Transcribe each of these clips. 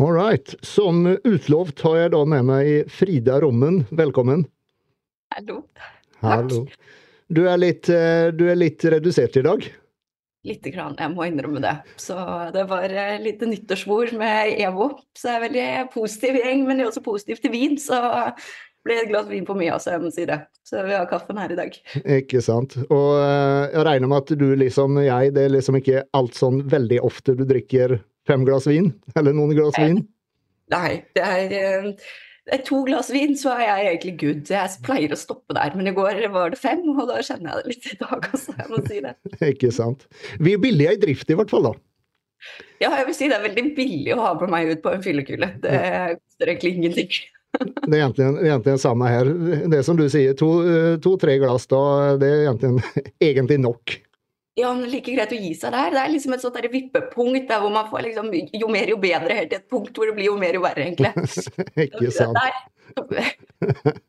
All right. Som utlovt har jeg da med meg Frida Rommen. Velkommen. Hallo. Hallo. Du er, litt, eh, du er litt redusert i dag? Lite grann, jeg må innrømme det. Så det var eh, litt nyttårsbord med EVO. Så jeg er veldig positiv gjeng, men jeg er også positiv til vin. Så ble et glass vin på mye, altså, jeg må si det. Så vi har kaffen her i dag. Ikke sant. Og eh, jeg regner med at du liksom jeg, det er liksom ikke alt sånn veldig ofte du drikker fem glass vin? Eller noen glass vin? Nei, det er to glass vin, så er jeg egentlig good. Jeg pleier å stoppe der, men i går var det fem, og da kjenner jeg det litt i dag også, jeg må si det. Ikke sant. Vi er billige i drift i hvert fall, da. Ja, jeg vil si det er veldig billig å ha med meg ut på en fyllekule. Det koster egentlig ingenting. Det er egentlig, egentlig det samme her. Det som du sier, to-tre to, glass da, det er egentlig, egentlig nok. Ja, men like greit å gi seg der. Det er liksom et sånt der vippepunkt der hvor man får liksom jo mer jo bedre, helt til et punkt hvor det blir jo mer jo verre, egentlig. Ikke sant.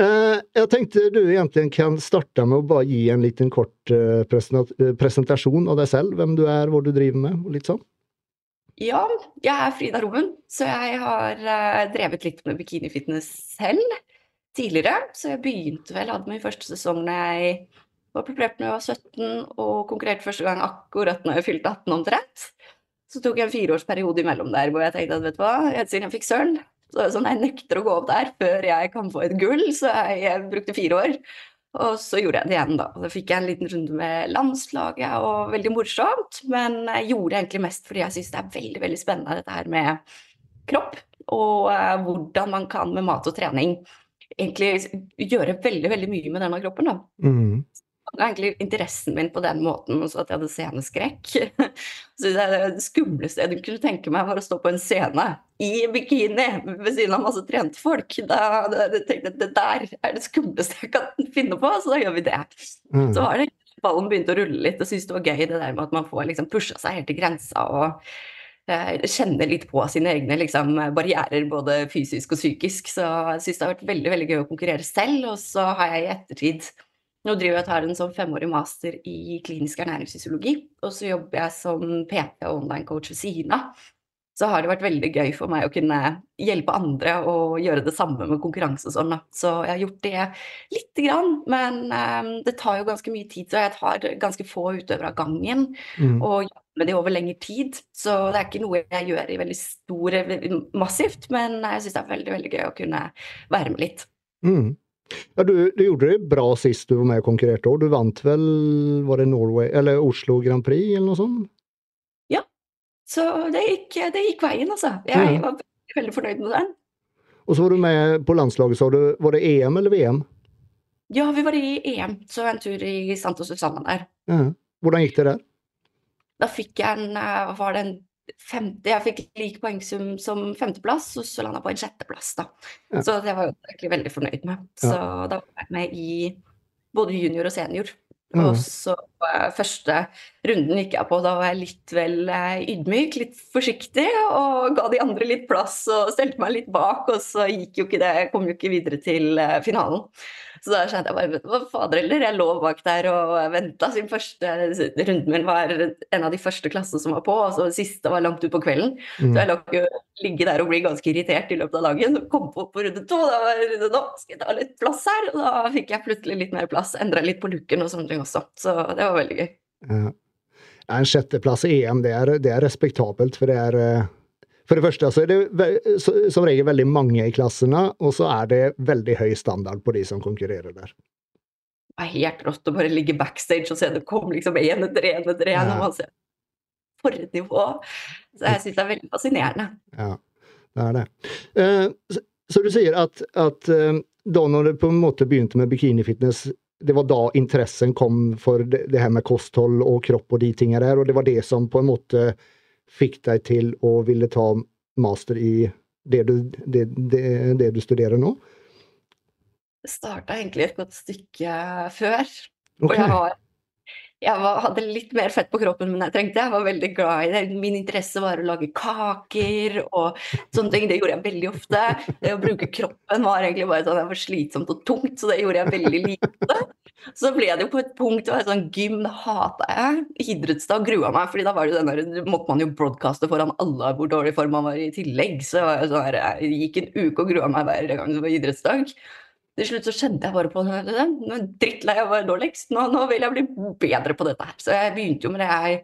Eh, jeg tenkte du egentlig kan starte med å bare gi en liten kort eh, presentasjon av deg selv. Hvem du er, hva du driver med, og litt sånn. Ja, jeg er Frida Rommen, så jeg har drevet litt med bikinifitness selv tidligere. Så jeg begynte vel, hadde min første sesong da jeg var preparert prep da jeg var 17 og konkurrerte første gang akkurat når jeg fylte 18 omtrent. Så tok jeg en fireårsperiode imellom der hvor jeg tenkte at vet du hva, helt siden jeg fikk sølv, så er det sånn jeg nekter å gå opp der før jeg kan få et gull, så jeg, jeg brukte fire år. Og så gjorde jeg det igjen, da. Da fikk jeg en liten runde med landslaget, og veldig morsomt. Men jeg gjorde det egentlig mest fordi jeg syns det er veldig, veldig spennende dette her med kropp. Og uh, hvordan man kan med mat og trening egentlig gjøre veldig, veldig mye med denne kroppen, da. Mm var egentlig interessen min på den måten, også at jeg hadde sceneskrekk. Så det, det skumleste jeg kunne tenke meg, var å stå på en scene i bikini ved siden av masse trente folk. Da, tenkte jeg det der er det skumleste jeg kan finne på, så da gjør vi det. Mm. Så har det ballen begynt å rulle litt, og syntes det var gøy det der med at man får liksom pusha seg helt til grensa og eh, kjenne litt på sine egne liksom, barrierer, både fysisk og psykisk. Så jeg syns det har vært veldig veldig gøy å konkurrere selv, og så har jeg i ettertid nå driver jeg og tar en sånn femårig master i klinisk ernæringsfysiologi, og så jobber jeg som PT og online-coach ved siden av. Så har det vært veldig gøy for meg å kunne hjelpe andre og gjøre det samme med konkurranse og sånn. Så jeg har gjort det lite grann, men um, det tar jo ganske mye tid. Så jeg tar ganske få utøvere av gangen mm. og jobber med det over lengre tid. Så det er ikke noe jeg gjør i veldig stor, massivt, men jeg syns det er veldig, veldig gøy å kunne være med litt. Mm. Ja, du, du, gjorde det bra sist du var med og konkurrerte òg. Du vant vel var det Norway, eller Oslo Grand Prix eller noe sånt? Ja, så det gikk, det gikk veien, altså. Jeg ja. var veldig, veldig fornøyd med den. Og så var du med på landslaget, sa du. Var det EM eller VM? Ja, vi var i EM. Så en tur i Santos Susanna der. Ja. Hvordan gikk det der? Da fikk jeg en eh, Var det en femte, jeg fikk lik poengsum som femteplass, og så landa på en sjetteplass. da. Ja. Så det var jeg egentlig veldig fornøyd med. Så ja. da var jeg med i både junior og senior. Mm. Og så første runden gikk jeg på, da var jeg litt vel uh, ydmyk, litt forsiktig, og ga de andre litt plass og stelte meg litt bak, og så gikk jo ikke det, jeg kom jo ikke videre til uh, finalen. Så da skjønte jeg bare hva fader heller, jeg lå bak der og venta. Sin første runden min var en av de første klassene som var på, og så den siste var langt utpå kvelden. Mm. Så jeg lå jo ligge der og bli ganske irritert i løpet av dagen. Kom på på runde to, da var runde nå skal jeg ta litt plass her. Og da fikk jeg plutselig litt mer plass, endra litt på looken og sånne ting også. Så det var veldig gøy. Ja. En sjetteplass i EM, det er, det er respektabelt, for det er eh, for det første så er det som regel veldig mange i klassene, og så er det veldig høy standard på de som konkurrerer der. Det er helt rått å bare ligge backstage og se det komme liksom én etter én etter én. Ja. Og man ser for et nivå. Så jeg syns det er veldig fascinerende. Ja, det er det. Uh, så, så, du sier at, at uh, da når du på en måte begynte med bikinifitness, det var da interessen kom for det, det her med kosthold og kropp og de tingene der, og det var det som på en måte fikk deg til å ville ta master i det du, det, det, det du studerer nå? Det starta egentlig et godt stykke før. Okay. jeg, var, jeg var, hadde litt mer fett på kroppen enn jeg trengte. Jeg var veldig glad i det. Min interesse var å lage kaker og sånne ting. Det gjorde jeg veldig ofte. Det å bruke kroppen var egentlig bare sånn, det var slitsomt og tungt, så det gjorde jeg veldig lite. Så ble det jo på et punkt det var sånn gym, det hata jeg. Idrettsdag grua meg, fordi da var det den der, måtte man jo broadcaste foran alle hvor dårlig form man var i tillegg. Så jeg, sånn jeg gikk en uke og grua meg hver gang det var idrettsdag. Til slutt så kjente jeg bare på. Nå drittlei av å være dårligst. Nå, nå vil jeg bli bedre på dette her. Så jeg begynte jo med det jeg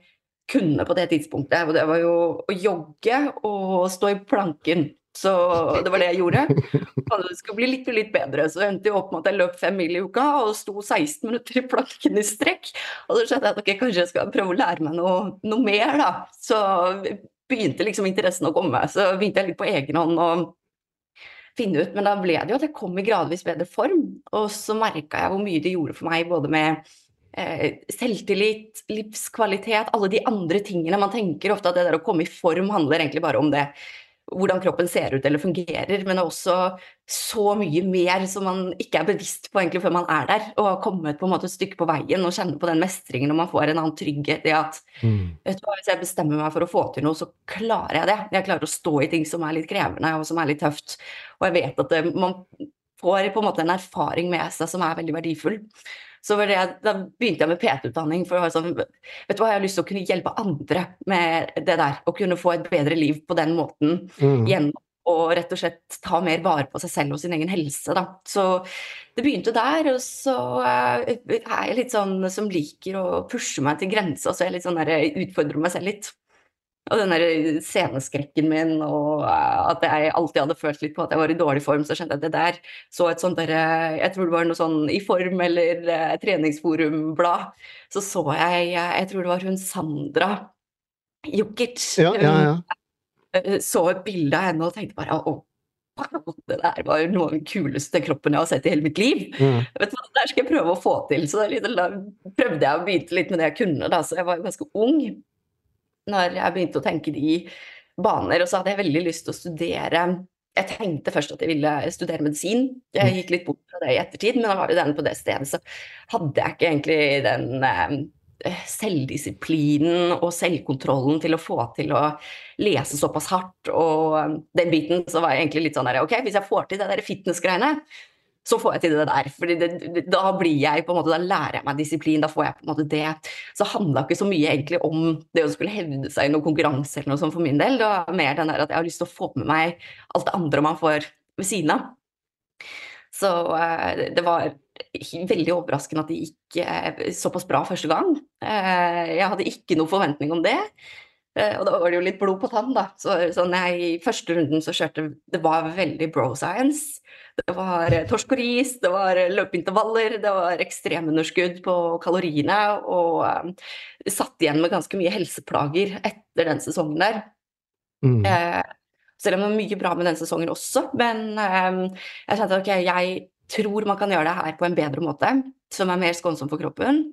kunne på det tidspunktet. Og det var jo å jogge og stå i planken. Så det var det jeg gjorde. Og det skulle bli litt, litt bedre. Så jeg endte jo opp med at jeg løp fem mil i uka og sto 16 minutter i planken i strekk. Og så skjønte jeg at ok, kanskje jeg skal prøve å lære meg noe, noe mer, da. Så begynte liksom interessen å komme. Så begynte jeg litt på egen hånd å finne ut. Men da ble det jo at jeg kom i gradvis bedre form. Og så merka jeg hvor mye det gjorde for meg, både med eh, selvtillit, livskvalitet, alle de andre tingene. Man tenker ofte at det der å komme i form handler egentlig bare om det hvordan kroppen ser ut eller fungerer, men også så mye mer som man ikke er bevisst på egentlig før man er der, og har kommet på en måte et stykke på veien og kjenner på den mestringen og man får en annen trygghet i at mm. vet du hva, hvis jeg bestemmer meg for å få til noe, så klarer jeg det. Jeg klarer å stå i ting som er litt krevende og som er litt tøft. Og jeg vet at det, man får på en måte en erfaring med seg som er veldig verdifull. Så det, da begynte jeg med PT-utdanning. for ha sånn, vet du hva, Jeg har lyst til å kunne hjelpe andre med det der. Å kunne få et bedre liv på den måten. Mm. Gjennom å rett og slett ta mer vare på seg selv og sin egen helse. Da. Så det begynte der. Og så uh, er jeg litt sånn som liker å pushe meg til grensa. Så jeg litt sånn der, utfordrer meg selv litt. Og den der sceneskrekken min, og eh, at jeg alltid hadde følt litt på at jeg var i dårlig form, så skjønte jeg at det der så et sånt der, Jeg tror det var noe sånn I Form eller eh, Treningsforum-blad. Så så jeg Jeg tror det var hun Sandra Jokic. Ja, ja, ja. Så et bilde av henne og tenkte bare å, det der var jo noe av den kuleste kroppen jeg har sett i hele mitt liv. Mm. Vet du hva, Det der skal jeg prøve å få til. Så da prøvde jeg å begynne litt med det jeg kunne. da, Så jeg var jo ganske ung når jeg begynte å tenke de baner. Og så hadde jeg veldig lyst til å studere Jeg tenkte først at jeg ville studere medisin. Jeg mm. gikk litt bort fra det i ettertid, men da var vi den på det stedet, så hadde jeg ikke egentlig den eh, selvdisiplinen og selvkontrollen til å få til å lese såpass hardt. Og den biten så var jeg egentlig litt sånn der Ok, hvis jeg får til det der fitness-greiene, så får jeg til det der. fordi da blir jeg på en måte, da lærer jeg meg disiplin, da får jeg på en måte det. Så handla ikke så mye egentlig om det å skulle hevde seg i noen konkurranse eller noe sånt for min del. Det var mer den der at jeg har lyst til å få med meg alt det andre man får ved siden av. Så uh, det var veldig overraskende at det gikk uh, såpass bra første gang. Uh, jeg hadde ikke noen forventning om det. Og da var det jo litt blod på tann, da. Så, sånn, jeg, I første runden så kjørte Det var veldig bro science. Det var eh, torsk og ris, det var eh, løpeintervaller, det var ekstremunderskudd på kaloriene. Og um, satt igjen med ganske mye helseplager etter den sesongen der. Mm. Eh, selv om det var mye bra med den sesongen også. Men eh, jeg kjente ok, jeg tror man kan gjøre det her på en bedre måte, som er mer skånsom for kroppen.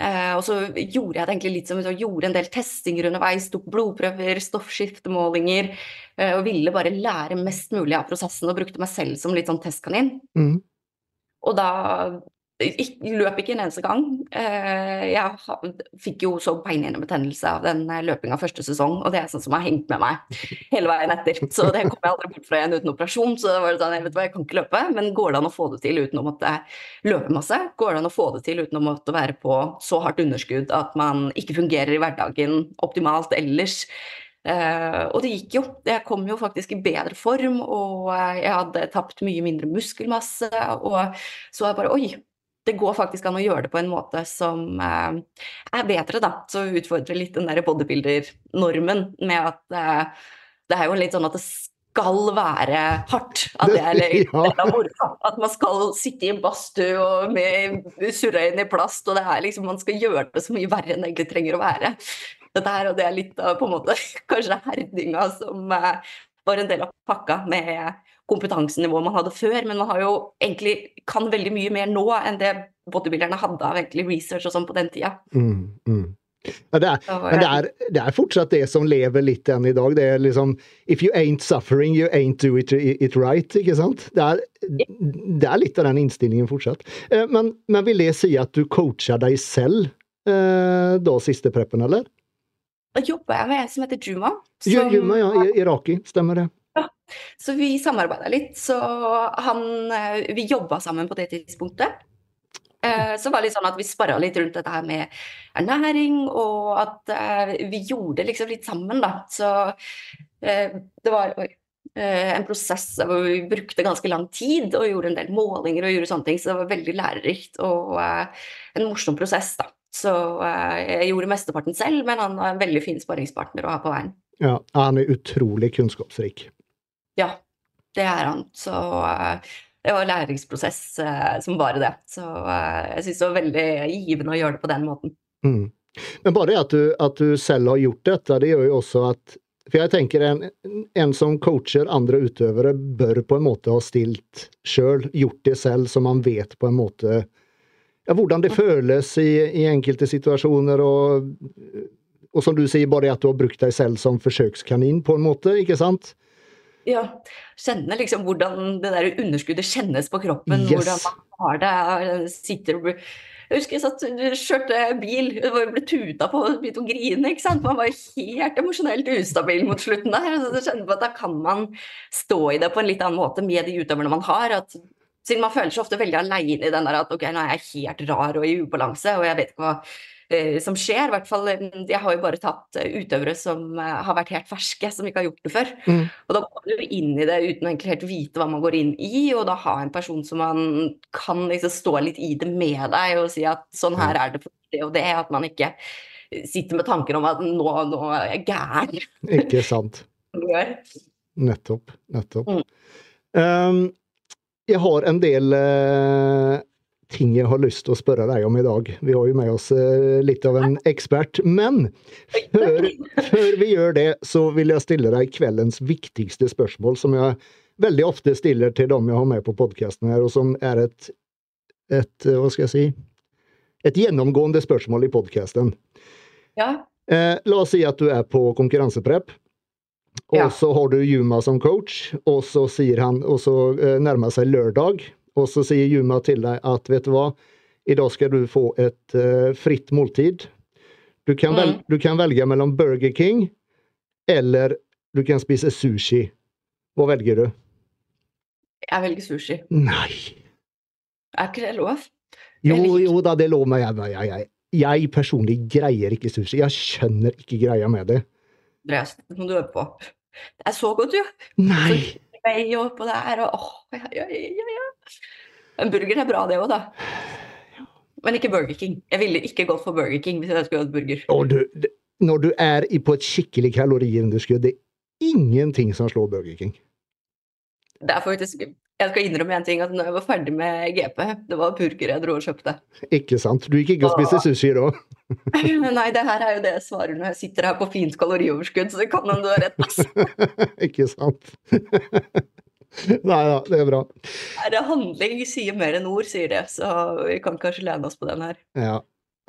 Eh, og så gjorde jeg det egentlig litt som jeg gjorde en del testinger underveis, tok blodprøver, stoffskiftemålinger, eh, og ville bare lære mest mulig av prosessen og brukte meg selv som litt sånn testkanin. Mm. Og da løp ikke en eneste gang. Eh, jeg fikk jo så beinhinnebetennelse av den eh, løpinga første sesong, og det er sånn som har hengt med meg hele veien etter. Så det kom jeg aldri bort fra igjen uten operasjon. Så det var sånn, jeg vet hva, jeg kan ikke løpe, men går det an å få det til uten å måtte løpe masse? Går det an å få det til uten å måtte være på så hardt underskudd at man ikke fungerer i hverdagen optimalt ellers? Uh, og det gikk jo. Jeg kom jo faktisk i bedre form, og jeg hadde tapt mye mindre muskelmasse. Og så var jeg bare Oi, det går faktisk an å gjøre det på en måte som eh, er bedre, da. Så utfordrer litt den der bodybuilder-normen med at eh, det er jo litt sånn at det skal være hardt. At det er ja. At man skal sitte i en badstue og med surra inn i plast, og det er liksom, man skal gjøre det så mye verre enn det egentlig trenger å være. Dette her, og det er litt av på en måte kanskje herdinga som eh, var en del av pakka med kompetansenivået man hadde før, men man har jo egentlig kan veldig mye mer nå enn det bodybuilderne hadde av egentlig research og sånn på den tida. Mm, mm. Ja, det er, men det er, det er, fortsatt det som lever litt enn i dag. Det er liksom If you ain't suffering, you ain't do it, it right. ikke sant? Det er, det er, litt av den innstillingen fortsatt. Eh, men, men vil det si at du coacher deg selv eh, da siste preppen, eller? Da jobber jeg med en som heter Juma. Som, Juma, ja. Iraki, stemmer det. Så vi samarbeida litt. Så han eh, Vi jobba sammen på det tidspunktet. Eh, så var det litt sånn at vi sparra litt rundt dette her med ernæring, og at eh, vi gjorde liksom litt sammen, da. Så det var en prosess hvor vi brukte ganske lang tid og gjorde en del målinger og gjorde sånne ting, så det var veldig lærerikt og en morsom prosess, da. Så jeg gjorde mesteparten selv, men han var en veldig fin sparringspartner å ha på veien. Ja, han er utrolig kunnskapsrik. Ja, det er han. Så det var en læringsprosess eh, som bare det. Så eh, jeg syns det var veldig givende å gjøre det på den måten. Mm. Men bare det at du, at du, selv har gjort dette, det gjør jo også at For jeg tenker en, en som coacher andre utøvere, bør på en måte ha stilt sjøl, gjort det selv, så man vet på en måte ja, hvordan det føles i, i enkelte situasjoner. Og, og som du sier, bare at du har brukt deg selv som forsøkskanin, på en måte, ikke sant? Ja. Kjenne liksom hvordan det der underskuddet kjennes på kroppen. Yes. Hvordan man har det. Sitter og jeg husker jeg satt, kjørte bil, ble tuta på og begynte å grine. ikke sant? Man var helt emosjonelt ustabil mot slutten der. Så jeg på at Da kan man stå i det på en litt annen måte med de utøverne man har. at siden man føler seg ofte veldig aleine i den der at ok, nå er jeg helt rar og i ubalanse, og jeg vet ikke hva som skjer. I hvert fall, eh, jeg har jo bare tatt eh, utøvere som har vært helt ferske, som ikke har gjort det før. Mm. Og da går jo inn i det uten å egentlig helt vite hva man går inn i, og da ha en person som man kan liksom stå litt i det med deg og si at sånn her er det for det og det. At man ikke sitter med tanker om at nå, nå er jeg gæren. Ikke sant. nettopp. Nettopp. Mm. Um, jeg har en del uh, ting jeg har lyst til å spørre deg om i dag. Vi har jo med oss eh, litt av en ekspert. Men før, før, vi gjør det, så vil jeg stille deg kveldens viktigste spørsmål, som jeg veldig ofte stiller til dem jeg har med på podkasten her, og som er et, et Hva skal jeg si? Et gjennomgående spørsmål i podkasten. Ja. Eh, la oss si at du er på konkurranseprep. Og ja. så har du Juma som coach, og så sier han, og så eh, nærmer seg lørdag. Og så sier Juma til deg at vet du hva, i dag skal du få et uh, fritt måltid. Du kan, mm. du kan, velge mellom Burger King eller du kan spise sushi. Hva velger du? Jeg velger sushi. Nei. Er ikke det lov? Jo, jo da, det er lov, men jeg, jeg, jeg, jeg, personlig greier ikke sushi. Jeg skjønner ikke greia med det. Andreas, det må du øve på. Det er så godt, jo. Nei. Så vei oppå der, og åh, ja, ja, ja. En burger er bra, det òg, da. Men ikke Burger King. Jeg ville ikke gått for Burger King hvis jeg skulle hatt burger. Du, når du er på et skikkelig kaloriunderskudd, det er ingenting som slår Burger King. Det er faktisk Jeg skal innrømme en ting, at når jeg var ferdig med GP, det var burger jeg dro og kjøpte. Ikke sant. Du gikk ikke og spiste sushi da? Nei, det her er jo det jeg svarer når jeg sitter her på fint kalorioverskudd, så det kan hende du har rett. Altså. ikke sant. Nei da, det er bra. Er det handling sier mer enn ord, sier det. Så vi kan kanskje lene oss på den her. Ja,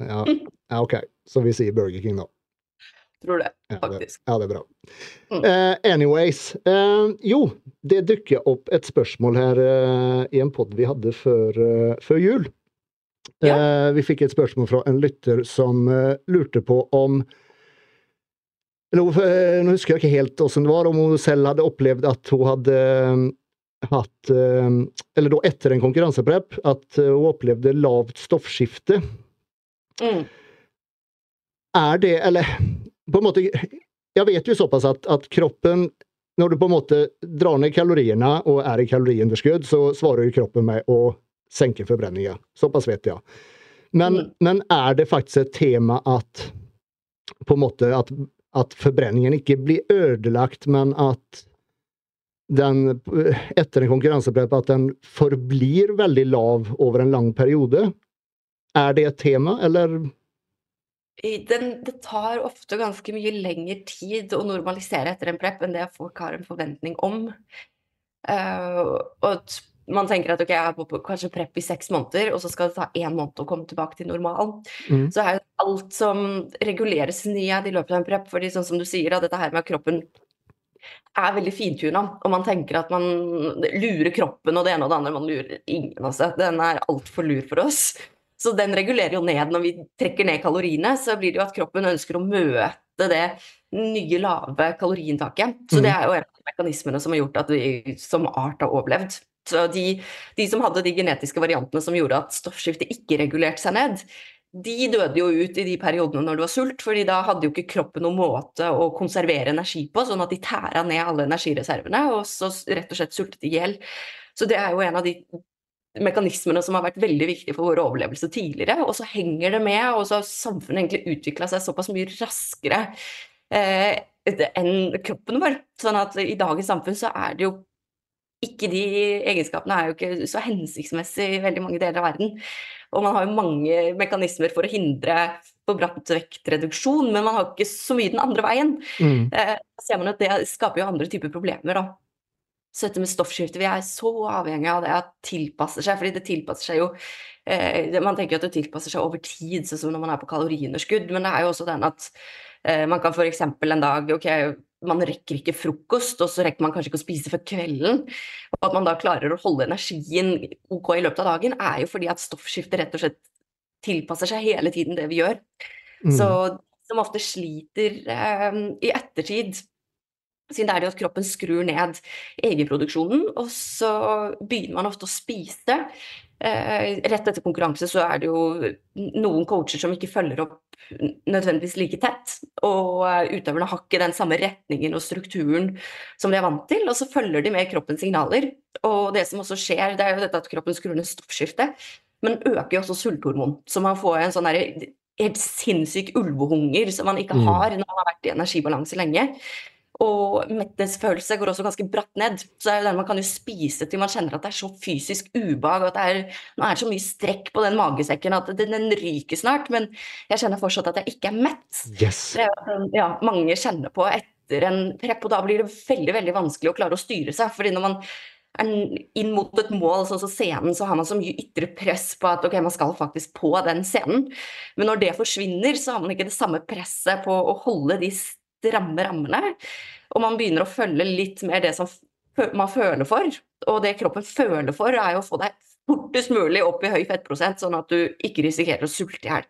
ja. ja ok. Så vi sier Burger King, da. Tror det, faktisk. Ja, det, ja, det er bra. Mm. Uh, anyways. Uh, jo, det dukker opp et spørsmål her uh, i en pod vi hadde før, før jul. Ja. vi fikk et spørsmål fra en lytter som lurte på om nå husker jeg ikke helt åssen det var, om hun selv hadde opplevd at hun hadde um, hatt um, Eller da etter en konkurranseprep, at hun opplevde lavt stoffskifte. Mm. Er det Eller på en måte Jeg vet jo såpass at, at, kroppen Når du på en måte drar ned kaloriene og er i kaloriunderskudd, så svarer jo kroppen med å senke forbrenninga. Såpass vet jeg. Men, mm. men er det faktisk et tema at på en måte at at forbrenningen ikke blir ødelagt, men at den, etter en konkurranseprøve at den forblir veldig lav over en lang periode. Er det et tema, eller? Den, det tar ofte ganske mye lengre tid å normalisere etter en prep enn det folk har en forventning om. Uh, og man tenker at ok, jeg er på, på kanskje prep i seks måneder, og så skal det ta én måned å komme tilbake til normalen. Mm. Så er jo alt som reguleres ned i løpet av en prep, fordi sånn som du sier, at dette her med kroppen er veldig fintuna, og man tenker at man lurer kroppen og det ene og det andre. Man lurer ingen, altså. Den er altfor lur for oss. Så den regulerer jo ned når vi trekker ned kaloriene. Så blir det jo at kroppen ønsker å møte det nye, lave kaloriinntaket. Så mm. det er jo en av mekanismene som har gjort at vi som art har overlevd. Og de, de som hadde de genetiske variantene som gjorde at stoffskiftet ikke regulerte seg ned, de døde jo ut i de periodene når det var sult, fordi da hadde jo ikke kroppen noen måte å konservere energi på, sånn at de tæra ned alle energireservene, og så rett og slett sultet i hjel. Så det er jo en av de mekanismene som har vært veldig viktige for vår overlevelse tidligere, og så henger det med, og så har samfunnet egentlig utvikla seg såpass mye raskere eh, enn kroppen vår. Sånn at i dagens samfunn så er det jo ikke de egenskapene er jo ikke så hensiktsmessig i veldig mange deler av verden. Og man har jo mange mekanismer for å hindre for bratt vektreduksjon, men man har ikke så mye den andre veien. Mm. Eh, ser man at Det skaper jo andre typer problemer. da. Så dette med stoffskifte, vi er så avhengig av det at tilpasser seg, fordi det tilpasser seg jo eh, Man tenker jo at det tilpasser seg over tid, sånn som når man er på kaloriunderskudd, men det er jo også den at eh, man kan f.eks. en dag ok, man rekker ikke frokost, og så rekker man kanskje ikke å spise før kvelden. Og at man da klarer å holde energien ok i løpet av dagen, er jo fordi at stoffskiftet rett og slett tilpasser seg hele tiden det vi gjør. Mm. Så som ofte sliter eh, i ettertid siden det er det at kroppen skrur ned egenproduksjonen, og så begynner man ofte å spise. Eh, rett etter konkurranse så er det jo noen coacher som ikke følger opp nødvendigvis like tett. Og eh, utøverne har ikke den samme retningen og strukturen som de er vant til. Og så følger de med kroppens signaler. Og det som også skjer, det er jo dette at kroppen skrur ned stoffskiftet, men øker jo også sulthormon. Så man får en sånn helt sinnssyk ulvehunger som man ikke mm. har når man har vært i energibalanse lenge. Og mettelsesfølelse går også ganske bratt ned. Så det er man kan jo spise til man kjenner at det er så fysisk ubehag, og at det er, nå er det så mye strekk på den magesekken at den, den ryker snart. Men jeg kjenner fortsatt at jeg ikke er mett. Yes. Det er, ja, mange kjenner på etter en prep, og da blir det veldig veldig vanskelig å klare å styre seg. fordi når man er inn mot et mål, sånn som scenen, så har man så mye ytre press på at ok, man skal faktisk på den scenen. Men når det forsvinner, så har man ikke det samme presset på å holde de stramme rammene. Og man begynner å følge litt mer det som man føler for. Og det kroppen føler for, er jo å få deg fortest mulig opp i høy fettprosent, sånn at du ikke risikerer å sulte i hjel.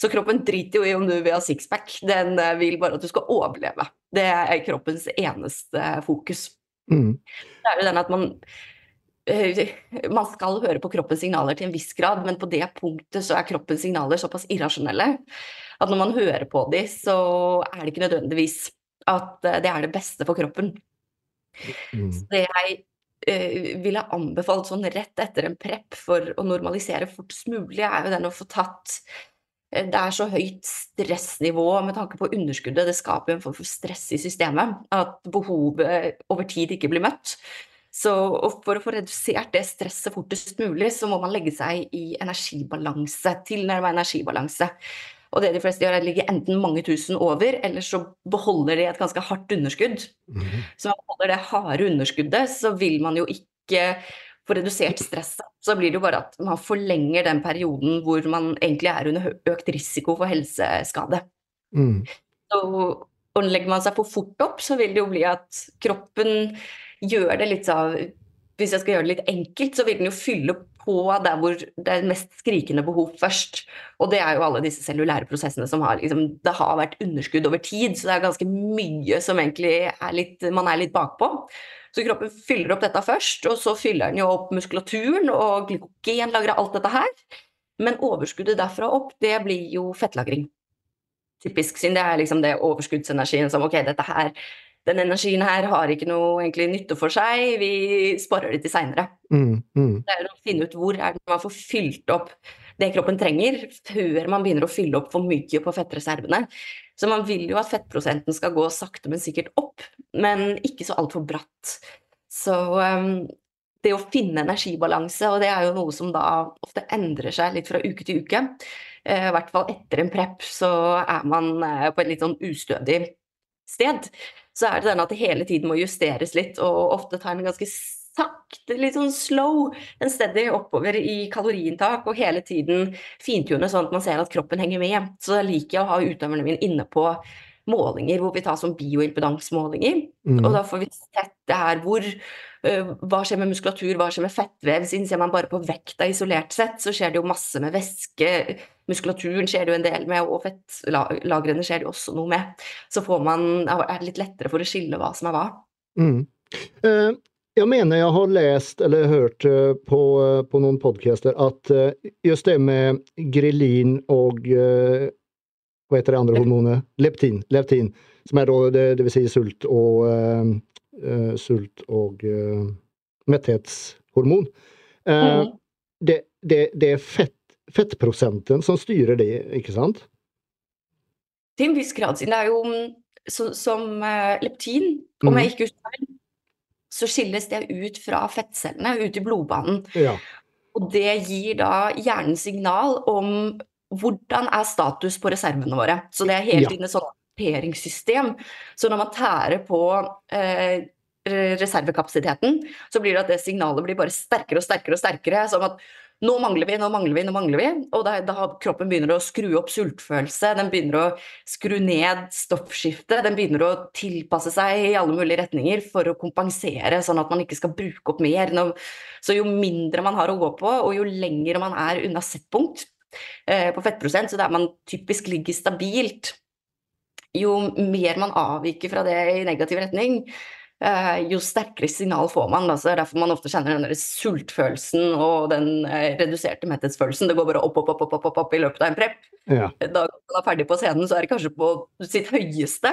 Så kroppen driter jo i om du vil ha sixpack, den eh, vil bare at du skal overleve. Det er kroppens eneste fokus. Mm. Det er jo den at man eh, man skal høre på kroppens signaler til en viss grad, men på det punktet så er kroppens signaler såpass irrasjonelle at når man hører på de, så er det ikke nødvendigvis at eh, det er det beste for kroppen. Mm. Så det jeg uh, ville anbefalt sånn rett etter en prep for å normalisere fortest mulig, er jo den å få tatt eh, det er så høyt stressnivå med tanke på underskuddet. Det skaper jo en form for stress i systemet. At behovet over tid ikke blir møtt. Så for å få redusert det stresset fortest mulig, så må man legge seg i energibalanse. Tilnærma energibalanse. Og det de fleste gjør, er å ligge enten mange tusen over, eller så beholder de et ganske hardt underskudd. Mm -hmm. Så man beholder det harde underskuddet, så vil man jo ikke få redusert stresset. Så blir det jo bare at man forlenger den perioden hvor man egentlig er under økt risiko for helseskade. Mm. Så, og legger man seg for fort opp, så vil det jo bli at kroppen gjør det litt sånn Hvis jeg skal gjøre det litt enkelt, så vil den jo fylle på der hvor det er mest skrikende behov først. Og det er jo alle disse cellulære prosessene som har liksom, Det har vært underskudd over tid, så det er ganske mye som egentlig er litt Man er litt bakpå. Så kroppen fyller opp dette først, og så fyller den jo opp muskulaturen og glykogen lagrer alt dette her. Men overskuddet derfra opp, det blir jo fettlagring. Typisk, siden det er liksom det overskuddsenergien som ok, dette her den energien her har ikke noe egentlig nytte for seg, vi sparer det til seinere. Mm, mm. Det er å finne ut hvor er det man får fylt opp det kroppen trenger, før man begynner å fylle opp for mye på fettreservene. Så man vil jo at fettprosenten skal gå sakte, men sikkert opp, men ikke så altfor bratt. Så um, det å finne energibalanse, og det er jo noe som da ofte endrer seg litt fra uke til uke, uh, i hvert fall etter en prep, så er man uh, på et litt sånn ustødig sted så er det den at det hele tiden må justeres litt, og ofte tar en ganske sakte, litt sånn slow en steady oppover i kaloriinntak, og hele tiden fintune sånn at man ser at kroppen henger med. Så liker jeg å ha utøverne mine inne på målinger hvor vi tar sånn bioimpedansmålinger. Mm. Og da får vi sett det her hvor Hva skjer med muskulatur, hva skjer med fettvev? Siden ser man bare på vekta isolert sett, så skjer det jo masse med væske. Muskulaturen skjer det jo en del med, og fettlagrene skjer det jo også noe med. Så får man, er det litt lettere for å skille hva som er hva. Mm. Jeg mener jeg har lest eller hört eh, på, eh, på noen podcaster att eh, just det med grelin og hva heter det andre hormonet? Leptin, leptin som er da det, det vil si sult og eh, eh, sult og metthetshormon. mättetshormon. Eh, Mm. det, det, det er fett, fettprosenten som styrer det, ikke sant? Til en viss grad, siden det er jo mm, så, som eh, leptin, Mhm. om jeg ikke husker feil, så skilles det ut fra fettcellene ut i blodbanen. Ja. Og det gir da hjernen signal om hvordan er status på reservene våre. Så det er hele Ja. tiden et sånt rapporteringssystem. Så når man tærer på eh, reservekapasiteten, så blir det at det signalet blir bare sterkere og sterkere og sterkere. Som at nå mangler vi, nå mangler vi, nå mangler vi. Og da, da kroppen begynner å skru opp sultfølelse, den begynner å skru ned stoffskiftet, den begynner å tilpasse seg i alle mulige retninger for å kompensere, sånn at man ikke skal bruke opp mer. Så jo mindre man har å gå på, og jo lenger man er unna settpunkt eh, på fettprosent, så der man typisk ligger stabilt, jo mer man avviker fra det i negativ retning, eh, jo sterkere signal får man. Altså, det er derfor man ofte kjenner den sultfølelsen og den eh, reduserte metthetsfølelsen. Det går bare opp, opp, opp, opp, opp, opp i løpet av en prep. ja. Da man er ferdig på scenen, så er det kanskje på sitt høyeste.